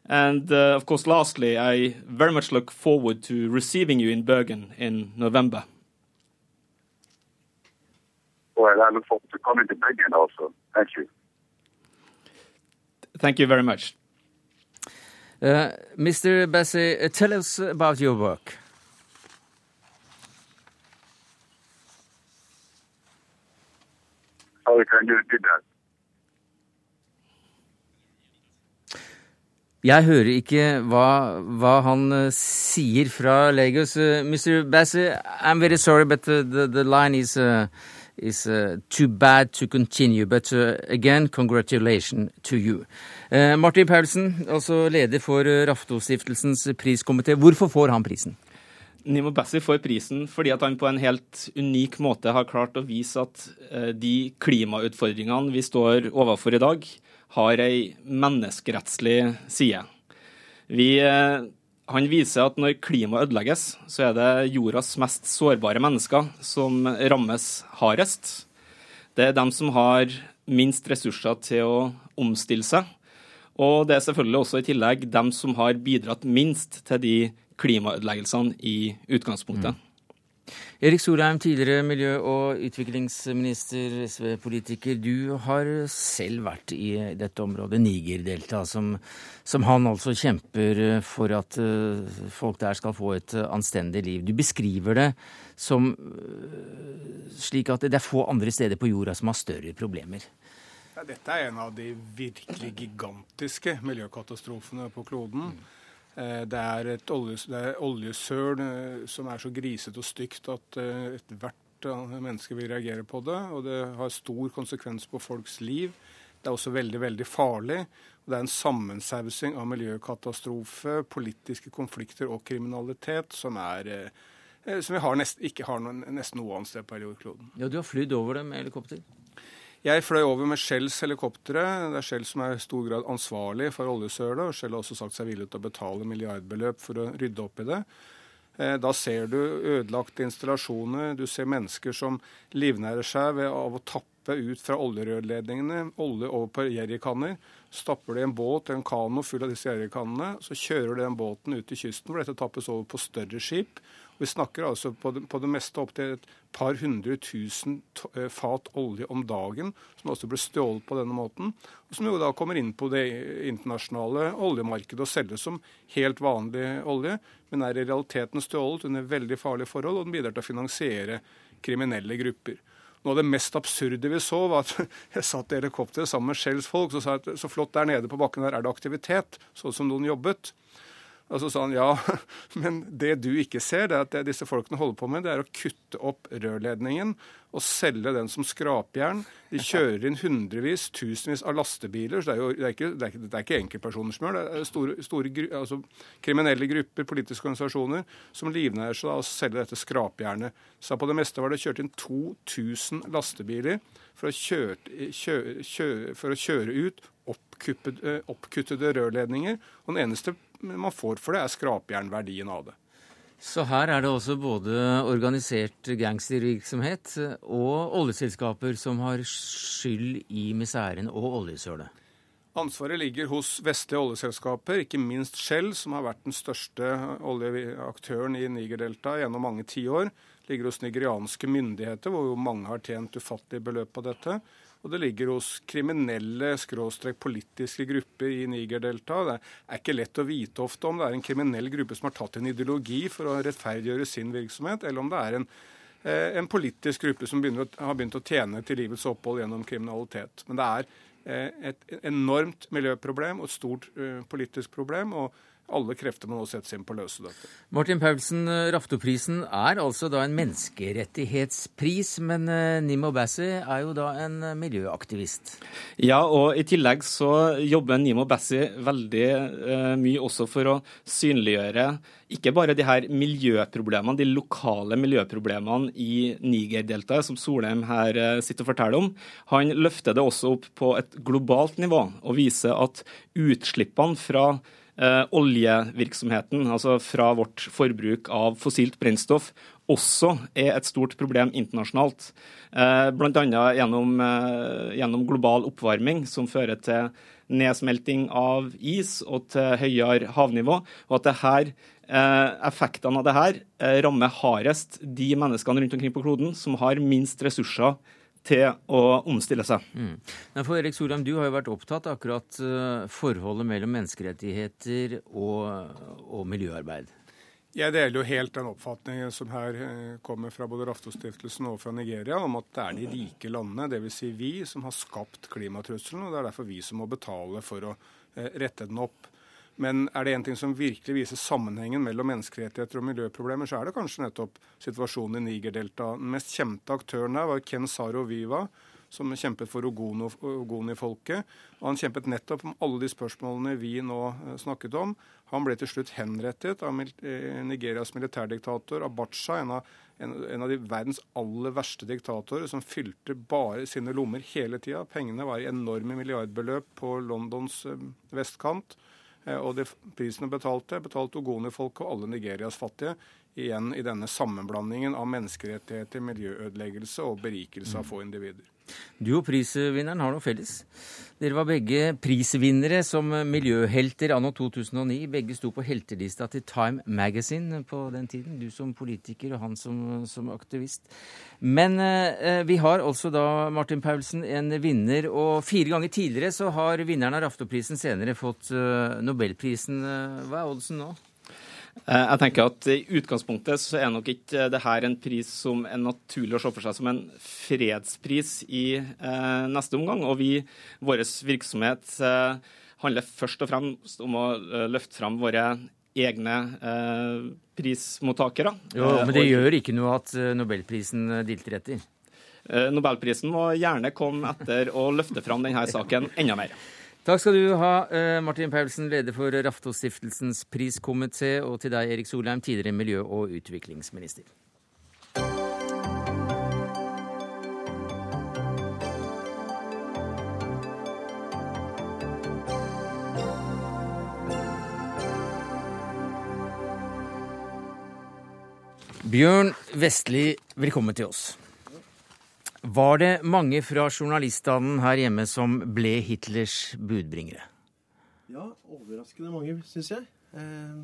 And uh, of course, lastly, I very much look forward to receiving you in Bergen in November. Well, I look forward to coming to Bergen also. Thank you. Thank you very much. Uh, Mr. Bessie, uh, tell us about your work. How can you do that? Jeg hører ikke hva, hva han uh, sier fra Lagos. Uh, Mr. Bassey, I'm very sorry, but the, the, the line is, uh, is uh, too bad to continue. But uh, again, congratulations to you. Eh, Martin Paulsen, altså leder for eh, Raftostiftelsens priskomité. Hvorfor får han prisen? Nimo Bassi får prisen fordi han på en helt unik måte har klart å vise at eh, de klimautfordringene vi står overfor i dag, har ei menneskerettslig side. Vi Han viser at når klimaet ødelegges, så er det jordas mest sårbare mennesker som rammes hardest. Det er dem som har minst ressurser til å omstille seg. Og det er selvfølgelig også i tillegg dem som har bidratt minst til de klimaødeleggelsene i utgangspunktet. Mm. Erik Solheim, tidligere miljø- og utviklingsminister, SV-politiker. Du har selv vært i dette området, Niger-deltaet, som, som, han altså kjemper for at uh, folk der skal få et anstendig liv. Du beskriver det som slik at det er få andre steder på jorda som har større problemer. Ja, dette er en av de virkelig gigantiske miljøkatastrofene på kloden. Mm. Eh, det er et oljesøl eh, som er så grisete og stygt at eh, ethvert menneske vil reagere på det. Og det har stor konsekvens på folks liv. Det er også veldig, veldig farlig. Og det er en sammensausing av miljøkatastrofe, politiske konflikter og kriminalitet som, er, som vi har nest, ikke har noen, nesten noe annet sted på jordkloden. Ja, Du har flydd over det med helikopter? Jeg fløy over med Shells helikoptre. Det er Shell som er i stor grad ansvarlig for oljesølet. og Shell har også sagt seg villig til å betale milliardbeløp for å rydde opp i det. Eh, da ser du ødelagte installasjoner, du ser mennesker som livnærer seg ved av å tappe ut fra oljerørledningene olje over på jerrykanner. Stapper de en båt, en kano full av disse jerrykannene, så kjører de den båten ut til kysten, hvor dette tappes over på større skip. Vi snakker altså på det, på det meste opp til et par hundre tusen eh, fat olje om dagen, som også blir stjålet på denne måten. Og som jo da kommer inn på det internasjonale oljemarkedet og selges som helt vanlig olje, men er i realiteten stjålet under veldig farlige forhold, og den bidrar til å finansiere kriminelle grupper. Noe av det mest absurde vi så, var at jeg satt i helikopteret sammen med Shells folk, og sa at så flott der nede på bakken der er det aktivitet, sånn som noen jobbet. Og så sa han ja, men det du ikke ser, det er at det disse folkene holder på med, det er å kutte opp rørledningen og selge den som skrapjern. De kjører inn hundrevis, tusenvis av lastebiler. så Det er jo det er ikke, det er ikke, det er ikke enkeltpersoner som gjør det. Er store, store altså, kriminelle grupper, politiske organisasjoner, som livnærer seg av å selge dette skrapjernet. Så på det meste var det kjørt inn 2000 lastebiler for å kjøre, kjøre, kjøre, for å kjøre ut oppkuttede, oppkuttede rørledninger. Og den eneste man får for det, er skrapjernverdien av det. Så her er det også både organisert gangstervirksomhet og oljeselskaper som har skyld i miseren og oljesølet? Ansvaret ligger hos vestlige oljeselskaper, ikke minst Shell, som har vært den største oljeaktøren i Nigerdeltaet gjennom mange tiår. Ligger hos nigerianske myndigheter, hvor jo mange har tjent ufattelige beløp på dette. Og det ligger hos kriminelle, skråstrek politiske grupper i Niger-deltaet. Det er ikke lett å vite ofte om det er en kriminell gruppe som har tatt en ideologi for å rettferdiggjøre sin virksomhet, eller om det er en, eh, en politisk gruppe som å, har begynt å tjene til livets opphold gjennom kriminalitet. Men det er eh, et enormt miljøproblem og et stort uh, politisk problem. og alle krefter må nå settes inn på å løse dette. Martin Paulsen, eh, Raftoprisen er altså da en menneskerettighetspris, men eh, Nimo Bassi er jo da en eh, miljøaktivist? Ja, og i tillegg så jobber Nimo Bassi veldig uh, mye også for å synliggjøre ikke bare de her miljøproblemene, de lokale miljøproblemene i Niger-deltaet, som Solheim her sitter og forteller om. Han løfter det også opp på et globalt nivå og viser at utslippene fra oljevirksomheten, altså fra vårt forbruk av fossilt brennstoff, også er et stort problem internasjonalt. Eh, Bl.a. Gjennom, eh, gjennom global oppvarming, som fører til nedsmelting av is og til høyere havnivå. og at det her Eh, effektene av det her eh, rammer hardest de menneskene rundt omkring på kloden som har minst ressurser til å omstille seg. Mm. For Erik Solheim, du har jo vært opptatt av akkurat eh, forholdet mellom menneskerettigheter og, og miljøarbeid. Jeg deler jo helt den oppfatningen som her eh, kommer fra både Raftostiftelsen og fra Nigeria, om at det er de rike landene, dvs. Si vi, som har skapt klimatrusselen. og Det er derfor vi som må betale for å eh, rette den opp. Men er det en ting som virkelig viser sammenhengen mellom menneskerettigheter og miljøproblemer, så er det kanskje nettopp situasjonen i Nigerdeltaet. Den mest kjente aktøren der var Ken Saro Viva, som kjempet for Ogoni-folket. Og han kjempet nettopp om alle de spørsmålene vi nå eh, snakket om. Han ble til slutt henrettet av eh, Nigerias militærdiktator Abacha, en av, en, en av de verdens aller verste diktatorer, som fylte bare sine lommer hele tida. Pengene var i enorme milliardbeløp på Londons eh, vestkant. Eh, og det prisen betalte, betalte Ogoni-folket og alle Nigerias fattige. Igjen i denne sammenblandingen av menneskerettigheter, miljøødeleggelse og berikelse av få individer. Du og prisvinneren har noe felles. Dere var begge prisvinnere som miljøhelter anno 2009. Begge sto på heltelista til Time Magazine på den tiden. Du som politiker og han som, som aktivist. Men eh, vi har altså da, Martin Paulsen, en vinner. Og fire ganger tidligere så har vinneren av Raftoprisen senere fått eh, Nobelprisen. Hva er oddsen nå? Eh, jeg tenker at I utgangspunktet så er nok ikke det her en pris som er naturlig å se for seg som en fredspris i eh, neste omgang. Og vi, vår virksomhet eh, handler først og fremst om å eh, løfte fram våre egne eh, prismottakere. Jo, men det gjør ikke noe at nobelprisen dilter etter? Nobelprisen må gjerne komme etter å løfte fram denne saken enda mer. Takk skal du ha, eh, Martin Paulsen, leder for Raftosstiftelsens priskomité, og til deg, Erik Solheim, tidligere miljø- og utviklingsminister. Bjørn Vestli, velkommen til oss. Var det mange fra journaliststanden her hjemme som ble Hitlers budbringere? Ja, overraskende mange, syns jeg. Eh,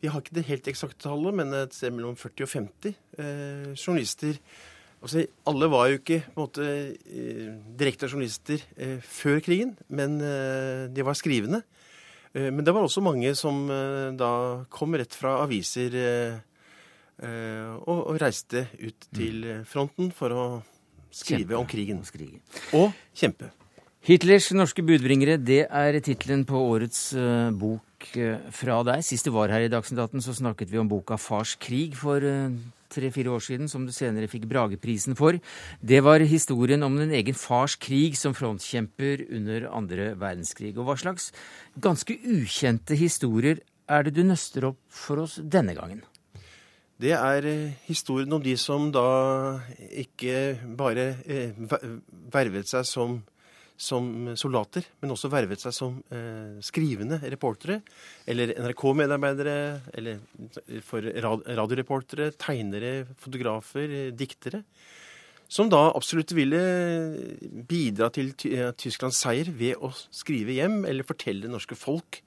vi har ikke det helt eksakte tallet, men et sted mellom 40 og 50 eh, journalister. Altså, alle var jo ikke måte eh, direkte journalister eh, før krigen, men eh, de var skrivende. Eh, men det var også mange som da kom rett fra aviser og, og reiste ut til fronten for å Skrive Kjempe. om krigen. Og kjempe. Hitlers norske budbringere, det er tittelen på årets uh, bok uh, fra deg. Sist du var her i Dagsnytt 18, så snakket vi om boka 'Fars krig' for uh, tre-fire år siden, som du senere fikk Brageprisen for. Det var historien om din egen fars krig som frontkjemper under andre verdenskrig. Og hva slags ganske ukjente historier er det du nøster opp for oss denne gangen? Det er eh, historien om de som da ikke bare eh, vervet seg som, som soldater, men også vervet seg som eh, skrivende reportere. Eller NRK-medarbeidere, eller for radioreportere, tegnere, fotografer, diktere. Som da absolutt ville bidra til Tysklands seier ved å skrive hjem eller fortelle norske folk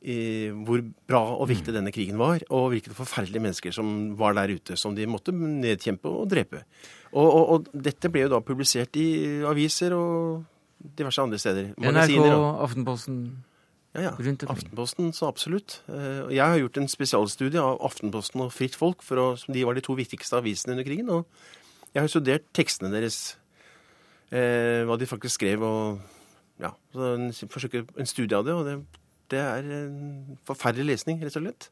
hvor bra og viktig mm. denne krigen var, og hvilke forferdelige mennesker som var der ute, som de måtte nedkjempe og drepe. Og, og, og dette ble jo da publisert i aviser og diverse andre steder. NRK, Aftenposten ja, ja. Aftenposten, så absolutt. Eh, jeg har gjort en spesialstudie av Aftenposten og Fritt Folk, for å, som de var de to viktigste avisene under krigen. Og jeg har studert tekstene deres, eh, hva de faktisk skrev, og ja, så en, en studie av det. og det det er en forferdelig lesning, rett og slett.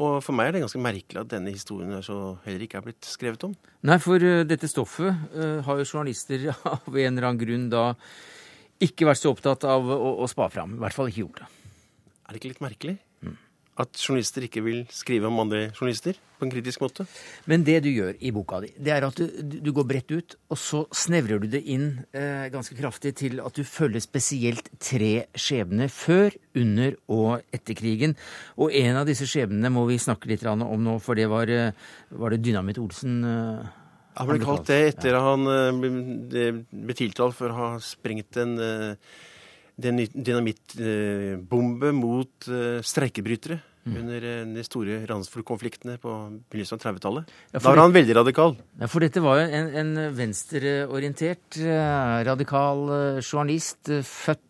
Og for meg er det ganske merkelig at denne historien så heller ikke er blitt skrevet om. Nei, for uh, dette stoffet uh, har jo journalister av en eller annen grunn da ikke vært så opptatt av å, å spa fram. I hvert fall ikke gjort det. Er det ikke litt merkelig? At journalister ikke vil skrive om andre journalister på en kritisk måte. Men det du gjør i boka di, det er at du, du går bredt ut, og så snevrer du det inn eh, ganske kraftig til at du følger spesielt tre skjebner før, under og etter krigen. Og en av disse skjebnene må vi snakke litt om nå, for det var, eh, var det Dynamitt Olsen. Eh, han ble kalt det etter at han eh, ble tiltalt for å ha sprengt en eh, dynamittbombe mot uh, streikebrytere mm. under uh, de store Randsfjord-konfliktene på begynnelsen av 30-tallet. Ja, da var han veldig radikal. Ja, For dette var jo en, en venstreorientert, uh, radikal journalist, født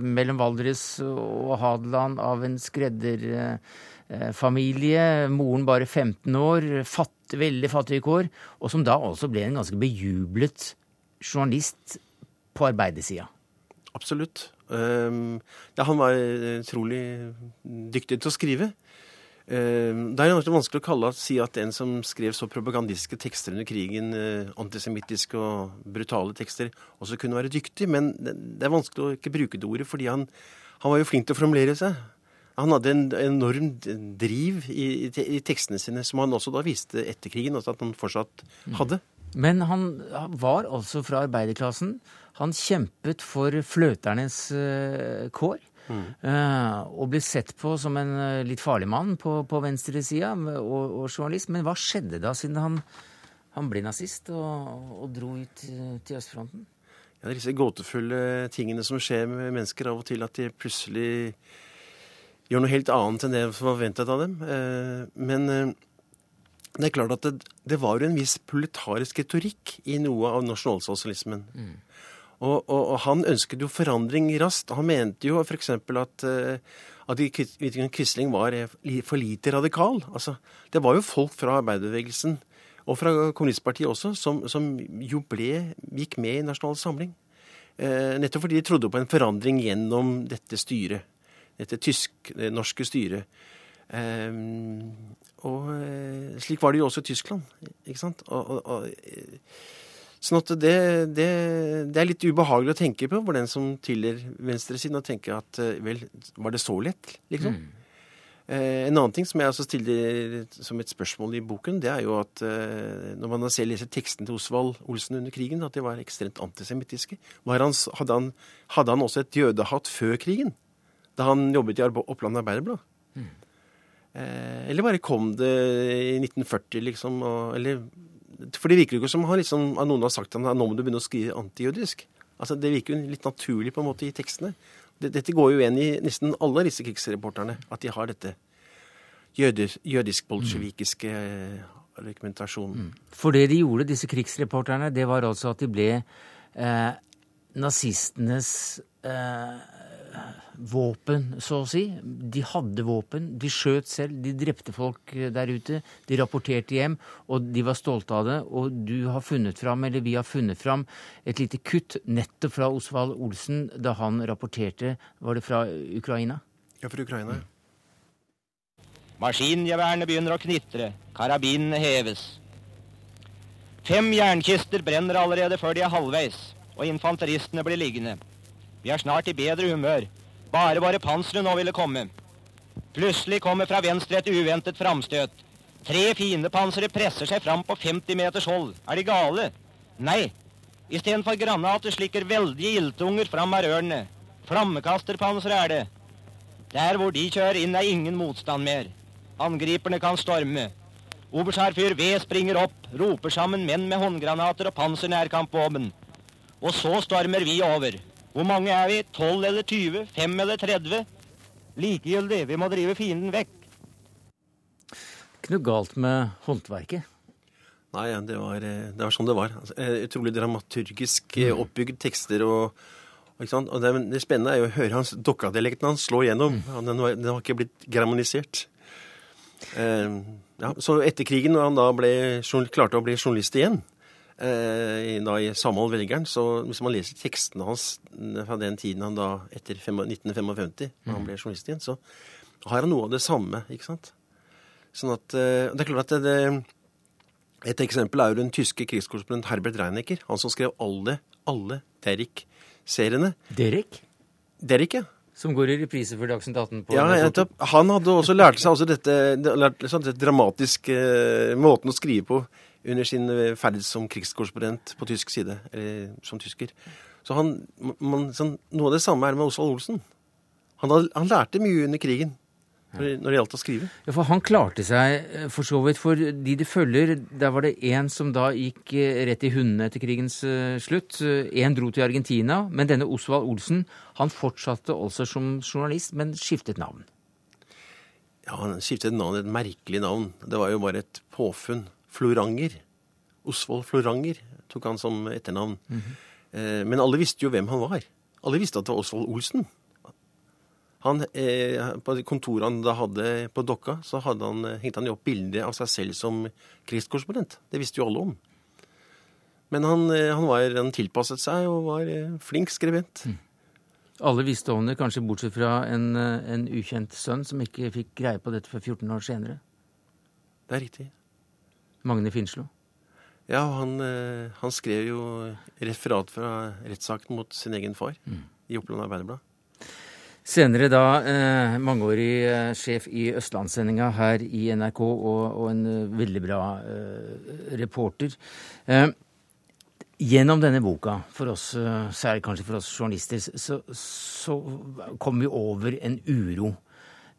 mellom Valdres og Hadeland av en skredderfamilie. Moren bare 15 år, fatt, veldig fattige kår, og som da også ble en ganske bejublet journalist på arbeidersida. Absolutt. Um, ja, han var utrolig dyktig til å skrive. Um, det er jo vanskelig å kalle, si at en som skrev så propagandistiske tekster under krigen, uh, antisemittiske og brutale tekster, også kunne være dyktig. Men det, det er vanskelig å ikke bruke det ordet, fordi han, han var jo flink til å formulere seg. Han hadde en enorm driv i, i, tekstene sine, som han også da viste etter krigen at han fortsatt hadde. Men han var altså fra arbeiderklassen. Han kjempet for fløternes uh, kår. Mm. Uh, og ble sett på som en litt farlig mann på, på venstresida og, og, journalist. Men hva skjedde da, siden han, han ble nazist og, og dro ut til, til østfronten? Ja, det er disse gåtefulle tingene som skjer med mennesker av og til, at de plutselig gjør noe helt annet enn det som var forventet av dem. Men det er klart at det, det var jo en viss proletarisk retorikk i noe av nasjonalsosialismen. Mm. Og, og, og, han ønsket jo forandring raskt. Han mente jo f.eks. at, uh, at Quisling var for lite radikal. Altså, det var jo folk fra arbeiderbevegelsen, og fra kommunistpartiet også, som, som jo ble, gikk med i Nasjonal Samling. Eh, nettopp fordi de trodde på en forandring gjennom dette styret. Dette tysk-norske styret. Eh, og eh, slik var det jo også i Tyskland. ikke sant? Og, og, og, eh, sånn at det, det, det, er litt ubehagelig å tenke på for den som tilhører venstresiden, og tenke at eh, vel, var det så lett, liksom? Mm. Eh, en annen ting som jeg også stiller som et spørsmål i boken, det er jo at eh, når man ser leser teksten til Osvald Olsen under krigen, at de var ekstremt antisemittiske. Hadde, han, hadde han også et jødehatt før krigen? Da han jobbet i Oppland Arbeiderblad? Mm. Eh, eller bare kom det i 1940, liksom? Og, eller, for det virker jo ikke som han liksom, noen har sagt at nå må du begynne å skrive antijødisk. Altså, det virker jo litt naturlig på en måte i tekstene. Dette går jo igjen i nesten alle disse krigsreporterne, at de har dette jødisk-bolsjevikiske dokumentasjonen. Mm. For det de gjorde, disse krigsreporterne, det var altså at de ble eh, nazistenes eh, våpen, så å si. De hadde våpen. De skjøt selv. De drepte folk der ute. De rapporterte hjem, og de var stolte av det. Og du har funnet fram, eller vi har funnet fram, et lite kutt nettopp fra Osvald Olsen da han rapporterte Var det fra Ukraina? Ja, fra Ukraina. Mm. Maskingeværene begynner å knitre. Karabinene heves. Fem jernkister brenner allerede før de er halvveis, og infanteristene blir liggende. Vi er snart i bedre humør. Bare bare panseret nå ville komme. Plutselig kommer fra venstre et uventet framstøt. Tre fiendepansere presser seg fram på 50 meters hold. Er de gale? Nei. Istedenfor granater slikker veldige ildtunger fram av rørene. Flammekasterpansere er det. Der hvor de kjører inn, er ingen motstand mer. Angriperne kan storme. Oberstherfyr V springer opp, roper sammen menn med håndgranater og pansernærkampvåpen. Og så stormer vi over. Hvor mange er vi? 12 eller 20? 5 eller 30? Likegyldig, vi må drive fienden vekk. Ikke noe galt med håndverket? Nei, det var, eh, det var sånn det var. Altså, eh, utrolig dramaturgisk eh, mm. oppbygd tekster. og, og det, det, spennende er jo å høre hans dokkadialekten hans slå igjennom. Mm. Den, var, den, var, ikke blitt germanisert. Eh, ja, så etter krigen, når han da ble, klarte å bli journalist igjen, da i Samhold Velgeren. Så hvis man leser tekstene hans fra den tiden han da, etter 1955, da han mm. ble journalist igjen, så har han noe av det samme, ikke sant. Sånn at eh, Det er klart at det, Et eksempel er jo den tyske krigskorrespondent Herbert Reinecker. Han som skrev alle, alle Derrick-seriene. Derrick? Derrick, ja. Som går i reprise for Dagsnytt 18 på Ja, nettopp. Han hadde også lært seg altså dette, lært, sånn, dette dramatiske måten å skrive på under sin eh, ferd som krigskorrespondent på tysk side, eller som tysker. Så han, man, sånn, Noe av det samme er med Osvald Olsen. Han, han, lærte mye under krigen når, når det gjaldt å skrive. Ja, For han klarte seg eh, for så vidt. For de det følger, der var det én som da gikk eh, rett i hundene etter krigens slutt. Én dro til Argentina. Men denne Osvald Olsen han fortsatte også som journalist, men skiftet navn. Ja, han skiftet navn, et merkelig navn. Det var jo bare et påfunn. Floranger. Osvold Floranger tok han som etternavn. Mm -hmm. Men alle visste jo hvem han var. Alle visste at det var Osvold Olsen. Han, eh, på kontoret han da hadde på Dokka, så hadde han, eh, hengte han opp bilde av seg selv som krigskorrespondent. Det visste jo alle om. Men han, han, var, han tilpasset seg og var flink skribent. Mm. Alle visste om det, kanskje bortsett fra en, en ukjent sønn som ikke fikk greie på dette før 14 år senere. Det er riktig. Magne Finslo? Ja, han, eh, han, skrev jo referat fra rettssaken mot sin egen far mm. i Oppland Arbeiderblad. Senere da eh, mangeårig eh, sjef i Østlandssendinga her i NRK og, og en eh, veldig bra eh, reporter. Eh, Gjennom denne boka, for oss, særlig kanskje for oss journalister, så, så kom vi over en uro.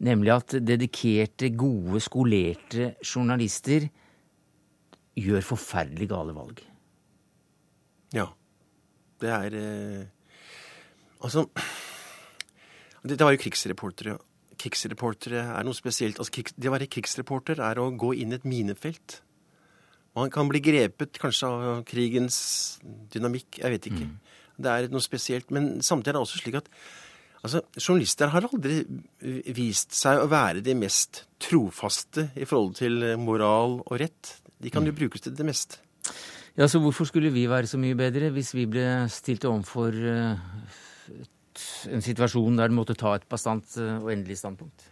Nemlig at dedikerte, gode, skolerte journalister gjør forferdelig gale valg. Ja. Det er eh, Altså det, var jo krigsreportere. Krigsreportere er noe spesielt. Altså, krigs, det å være krigsreporter er å gå inn i et minefelt. Man kan bli grepet kanskje av krigens dynamikk. Jeg vet ikke. Mm. Det er noe spesielt. Men samtidig er det også slik at altså, journalister har aldri vist seg å være de mest trofaste i forhold til moral og rett. De kan jo brukes til det meste. Ja, så Hvorfor skulle vi være så mye bedre hvis vi ble stilt overfor uh, en situasjon der du måtte ta et bastant uh, og endelig standpunkt?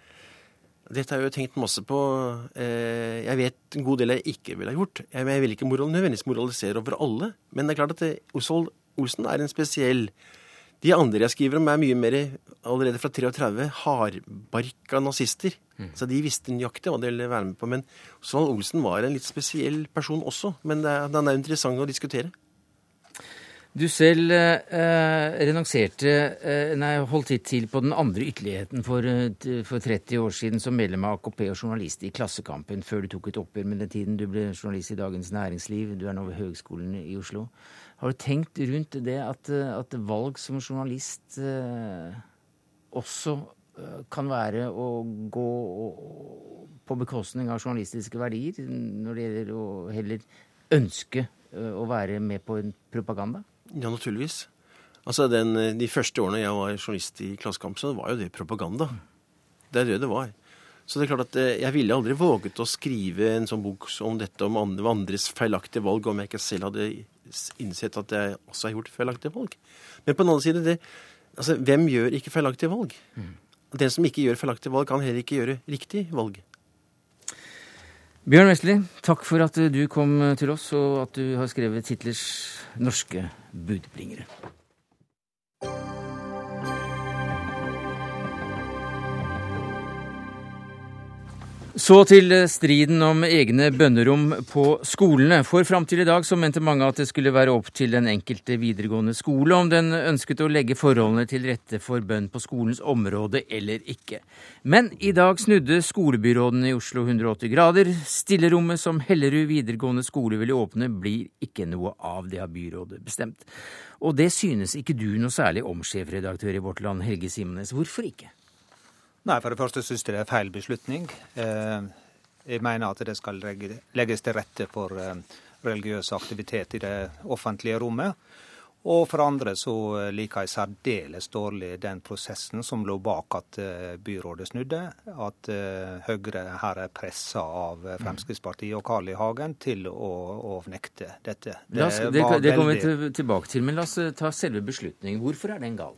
Dette har jeg jo tenkt masse på. Eh, jeg vet en god del jeg ikke ville ha gjort. Jeg vil ikke moral, nødvendigvis moralisere over alle. Men det er klart at Osvald Olsen er en spesiell De andre jeg skriver om, er mye mer allerede fra 33 hardbarka nazister. Mm. Så de visste nøyaktig hva de ville være med på. Men Osvald Olsen var en litt spesiell person også. Men den er interessant å diskutere. Du selv eh, renonserte eh, Nei, holdt til på den andre ytterligheten for, eh, for, 30 år siden som medlem av AKP og journalist i Klassekampen, før du tok et oppgjør med den tiden du ble journalist i Dagens Næringsliv. Du er nå ved Høgskolen i Oslo. Har du tenkt rundt det at, eh, at valg som journalist eh, også eh, kan være å gå på bekostning av journalistiske verdier, når det gjelder å heller ønske å være med på en propaganda? Ja, naturligvis. Altså, den, eh, De første årene jeg var journalist i Klassekamp, så var jo det propaganda. Det er det det var. Så det er klart at eh, jeg ville aldri våget å skrive en sånn bok om dette om andres feilaktige valg, om jeg ikke selv hadde innsett at jeg også har gjort feilaktige valg. Men på den annen side, det, altså, hvem gjør ikke feilaktige valg? Mm. Den som ikke gjør feilaktige valg, kan heller ikke gjøre riktig valg. Bjørn Westli, takk for at du kom til oss, og at du har skrevet titlers 'Norske budbringere'. Så til striden om egne bønnerom på skolene. For fram til i dag så mente mange at det skulle være opp til den enkelte videregående skole om den ønsket å legge forholdene til rette for bønn på skolens område eller ikke. Men i dag snudde skolebyråden i Oslo 180 grader. Stillerommet som Hellerud videregående skole ville åpne, blir ikke noe av, det har byrådet bestemt. Og det synes ikke du noe særlig om, sjefredaktør i Vårt Land, Helge Simones. Hvorfor ikke? Nei, for det første syns jeg det er feil beslutning. Eh, jeg mener at det skal legges til rette for eh, religiøs aktivitet i det offentlige rommet. Og for andre så liker jeg særdeles dårlig den prosessen som lå bak at eh, byrådet snudde. At Høyre her er pressa av Fremskrittspartiet og Carl I. Hagen til å, å nekte dette. Det, oss, det, det kommer vi tilbake til, men la oss ta selve beslutningen. Hvorfor er den gal?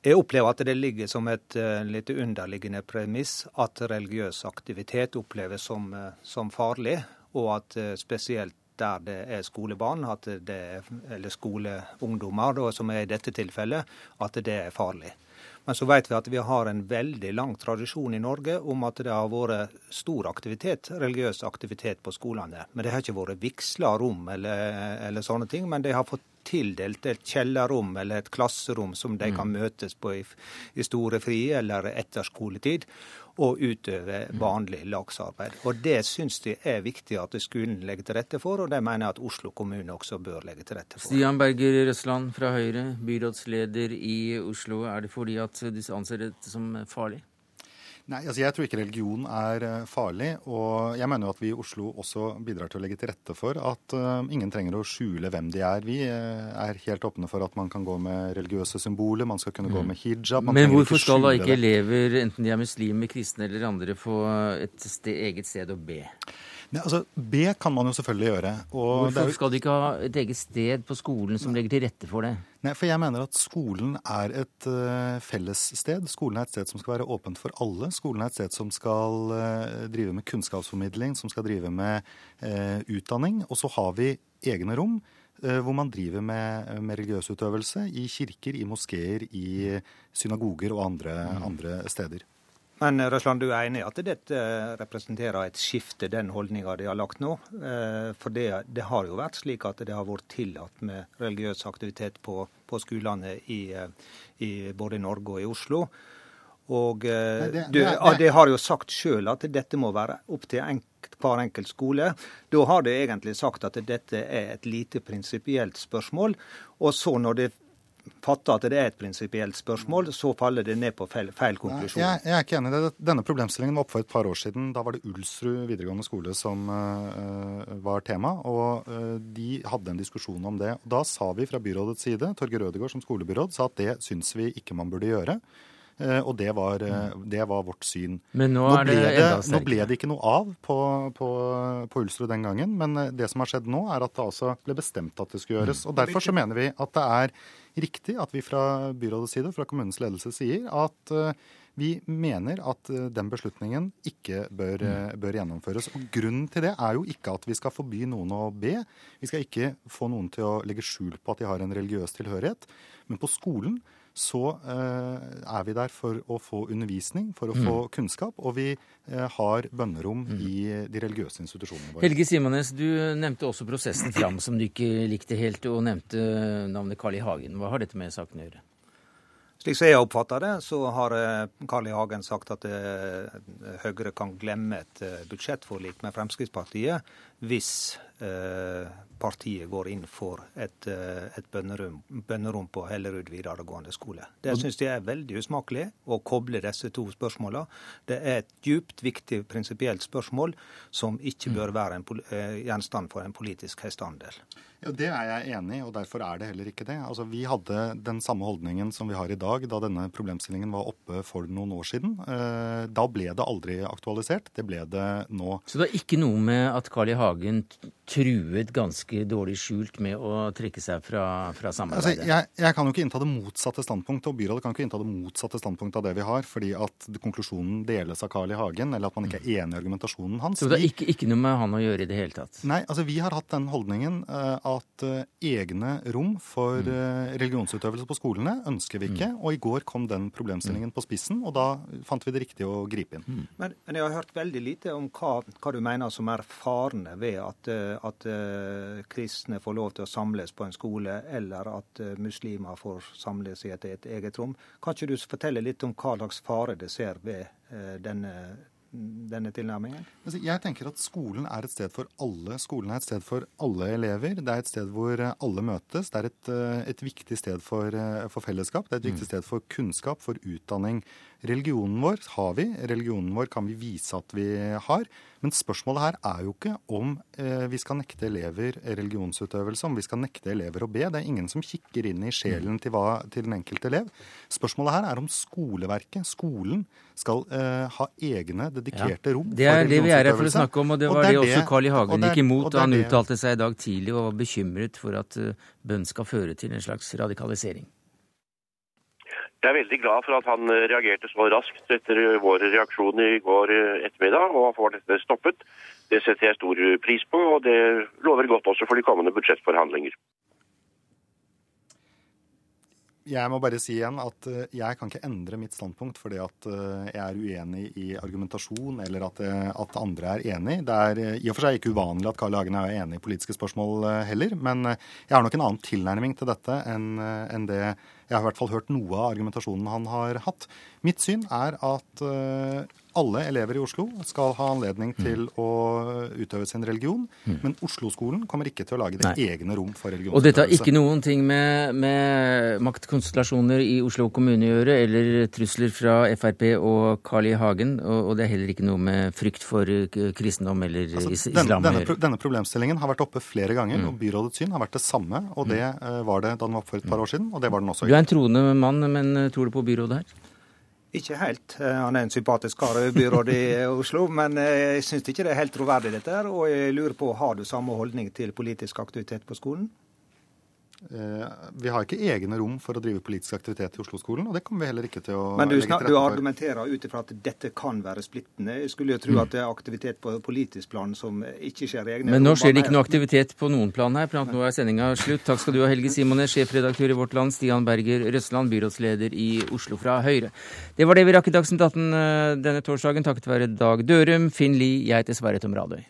Jeg opplever at det ligger som et uh, litt underliggende premiss at religiøs aktivitet oppleves som, uh, som farlig, og at uh, spesielt der det er skolebarn, det er, eller skoleungdommer, da, som er i dette tilfellet, at det er farlig. Men så vet vi at vi har en veldig lang tradisjon i Norge om at det har vært stor aktivitet, religiøs aktivitet på skolene. Men det har ikke vært vigsla rom eller, eller, sånne ting. Men det har fått tildelt et kjellerrom eller et klasserom som de kan mm. møtes på i, i store frie eller etter skoletid, og utøve mm. vanlig lagsarbeid. Og Det syns de er viktig at skolen legger til rette for, og det mener jeg at Oslo kommune også bør legge til rette for. Stian Berger Røsland fra Høyre, byrådsleder i Oslo. Er det fordi at de anser dette som farlig? Nei, altså Jeg tror ikke religion er eh, farlig. Og jeg mener jo at vi i Oslo også bidrar til å legge til rette for at uh, ingen trenger å skjule hvem de er. Vi uh, er helt åpne for at man kan gå med religiøse symboler, man skal kunne mm. gå med hijab. Men hvorfor skal da ikke elever, enten de er muslimer, kristne eller andre, få et sted, eget sted å be? Nei, altså, B kan man jo selvfølgelig gjøre. Hvorfor jo... skal de ikke ha et eget sted på skolen som legger til rette for det? Nei, for jeg mener at skolen er et uh, fellessted. Skolen er et sted som skal være åpent for alle. Skolen er et sted som skal uh, drive med kunnskapsformidling, som skal drive med uh, utdanning. Og så har vi egne rom hvor man driver med, med religiøs utøvelse i kirker, i moskeer, i synagoger og andre, mm. andre steder. Men Røsland, du er enig i at dette representerer et skifte, den holdninga de har lagt nå? For det, det, har jo vært slik at det har vært tillatt med religiøs aktivitet på, på skolene i, i både Norge og i Oslo. Og det, du, det, det, har jo sagt sjøl at dette må være opp til enk, hver enkelt skole. Da har de egentlig sagt at dette er et lite prinsipielt spørsmål. Og så når det fatter at det er et prinsipielt spørsmål, så faller det ned på feil, feil konklusjon. Jeg, jeg, er ikke enig i det. Denne problemstillingen var oppe for et par år siden. Da var det Ulsrud videregående skole som uh, var tema. og uh, De hadde en diskusjon om det. Da sa vi fra byrådets side, Torgeir Rødegård som skolebyråd, sa at det syns vi ikke man burde gjøre. Eh, og det var, det var, vårt syn. Men nå, nå, ble det, nå, ble det, ikke noe av på, på, på, Ulsrud den gangen. Men det som har skjedd nå, er at det altså ble bestemt at det skulle gjøres. Mm. Og Derfor så mener vi at det er riktig at vi fra byrådets side, fra kommunens ledelse, sier at vi mener at den beslutningen ikke bør, mm. bør, gjennomføres. Og Grunnen til det er jo ikke at vi skal forby noen å be. Vi skal ikke få noen til å legge skjul på at de har en religiøs tilhørighet. Men på skolen så eh, er vi der for å få undervisning, for å få mm. kunnskap. Og vi eh, har bønnerom mm. i de religiøse institusjonene våre. Helge Simones, du nevnte også prosessen fram som du ikke likte helt, og nevnte navnet Carl I. Hagen. Hva har dette med saken å gjøre? Slik som jeg oppfatter det, så har eh, Carl I. Hagen sagt at Høyre kan glemme et budsjettforlik med Fremskrittspartiet hvis partiet går inn for et, eh, et bønnerom, bønnerom, på Hellerud videregående skole. Det syns jeg er veldig usmakelig å koble disse to spørsmålene. Det er et djupt viktig prinsipielt spørsmål som ikke mm. bør være en, eh, gjenstand for en politisk hestehandel. Ja, Det er jeg enig i, og derfor er det heller ikke det. Altså, Vi hadde den samme holdningen som vi har i dag da denne problemstillingen var oppe for noen år siden. Eh, da ble det aldri aktualisert. Det ble det nå. Så det er ikke noe med at Carl I. Hagen truet ganske dårlig skjult med å trekke seg fra, fra samarbeidet? Altså, jeg, jeg, kan jo ikke innta det motsatte standpunktet, og byrådet kan ikke innta det motsatte standpunktet av det vi har, fordi at konklusjonen deles av Carl I. Hagen, eller at man ikke er enig i argumentasjonen hans. Så det er ikke, ikke, noe med han å gjøre i det hele tatt? Nei, altså vi har hatt den holdningen uh, at uh, egne rom for mm. religionsutøvelse på skolene ønsker vi ikke. Mm. Og i går kom den problemstillingen mm. på spissen, og da fant vi det riktig å gripe inn. Mm. Men, men, jeg har hørt veldig lite om hva, hva du mener som er farene ved at, at kristne får lov til å samles på en skole, eller at muslimer får samles i et, et eget rom. Kan ikke du fortelle litt om hva slags fare det ser ved denne denne tilnærmingen? Altså, jeg tenker at skolen er et sted for alle. Skolen er et sted for alle elever. Det er et sted hvor eh, alle møtes. Det er et, eh, et viktig sted for, eh, for, fellesskap. Det er et viktig mm. sted for kunnskap, for utdanning. Religionen vår har vi. Religionen vår kan vi vise at vi har. Men spørsmålet her er jo ikke om eh, vi skal nekte elever religionsutøvelse, om vi skal nekte elever å be. Det er ingen som kikker inn i sjelen til, hva, til den enkelte elev. Spørsmålet her er om skoleverket, skolen, skal eh, ha egne dedikerte ja. rom Det er det vi er her for å snakke om, og det var og det, det også Carl I. Hagen gikk imot. og Han uttalte seg i dag tidlig og var bekymret for at uh, bønn skal føre til en slags radikalisering. Jeg er veldig glad for at han eh, reagerte så raskt etter vår reaksjon i går eh, ettermiddag og får dette stoppet. Det setter jeg stor pris på, og det lover godt også for de kommende budsjettforhandlinger. Jeg må bare si igjen at eh, jeg kan ikke endre mitt standpunkt fordi at eh, jeg er uenig i argumentasjon eller at, eh, at andre er enig. Det er i og for seg ikke uvanlig at Carl Hagen er enig i politiske spørsmål heller, men jeg har nok en annen tilnærming til dette enn det jeg har i hvert fall hørt noe av argumentasjonen han har hatt. Mitt syn er at alle elever i Oslo skal ha anledning mm. til å utøve sin religion, mm. men Oslo-skolen kommer ikke til å lage det Nei. egne rom for religionsutøvelse. Og dette har ikke noen ting med, med maktkonstellasjoner i Oslo kommune å gjøre, eller trusler fra Frp og Carl I. Hagen, og, og, det er heller ikke noe med frykt for kristendom eller altså, islam denne, denne, denne, problemstillingen har vært oppe flere ganger, mm. og byrådets syn har vært det samme. Og det uh, var det da den var oppe for et par år siden, og det var den også. Du er en troende mann, men eh, tror du på byrådet her? Ikke helt. Eh, han er en sympatisk kar, byrådet i Oslo. Men eh, jeg syns ikke det er helt troverdig, dette her. Og jeg lurer på, har du samme holdning til politisk aktivitet på skolen? Eh, vi har ikke egne rom for å drive politisk aktivitet i Oslo-skolen, og det kommer vi heller ikke til å Men du, legge til du argumenterer ut ifra at dette kan være splittende. Jeg skulle jo tro at det er aktivitet på politisk plan som ikke skjer i egne Men nå rom. skjer det ikke noe aktivitet på noen plan her, for nå er sendinga slutt. Takk skal du ha, Helge Simones, sjefredaktør i Vårt Land, Stian Berger Røsland, byrådsleder i Oslo fra Høyre. Det var det vi rakk i Dagsnytt 18 eh, denne torsdagen, takket være Dag Dørum, Finn Lie, jeg heter Sverre Tom Radøy.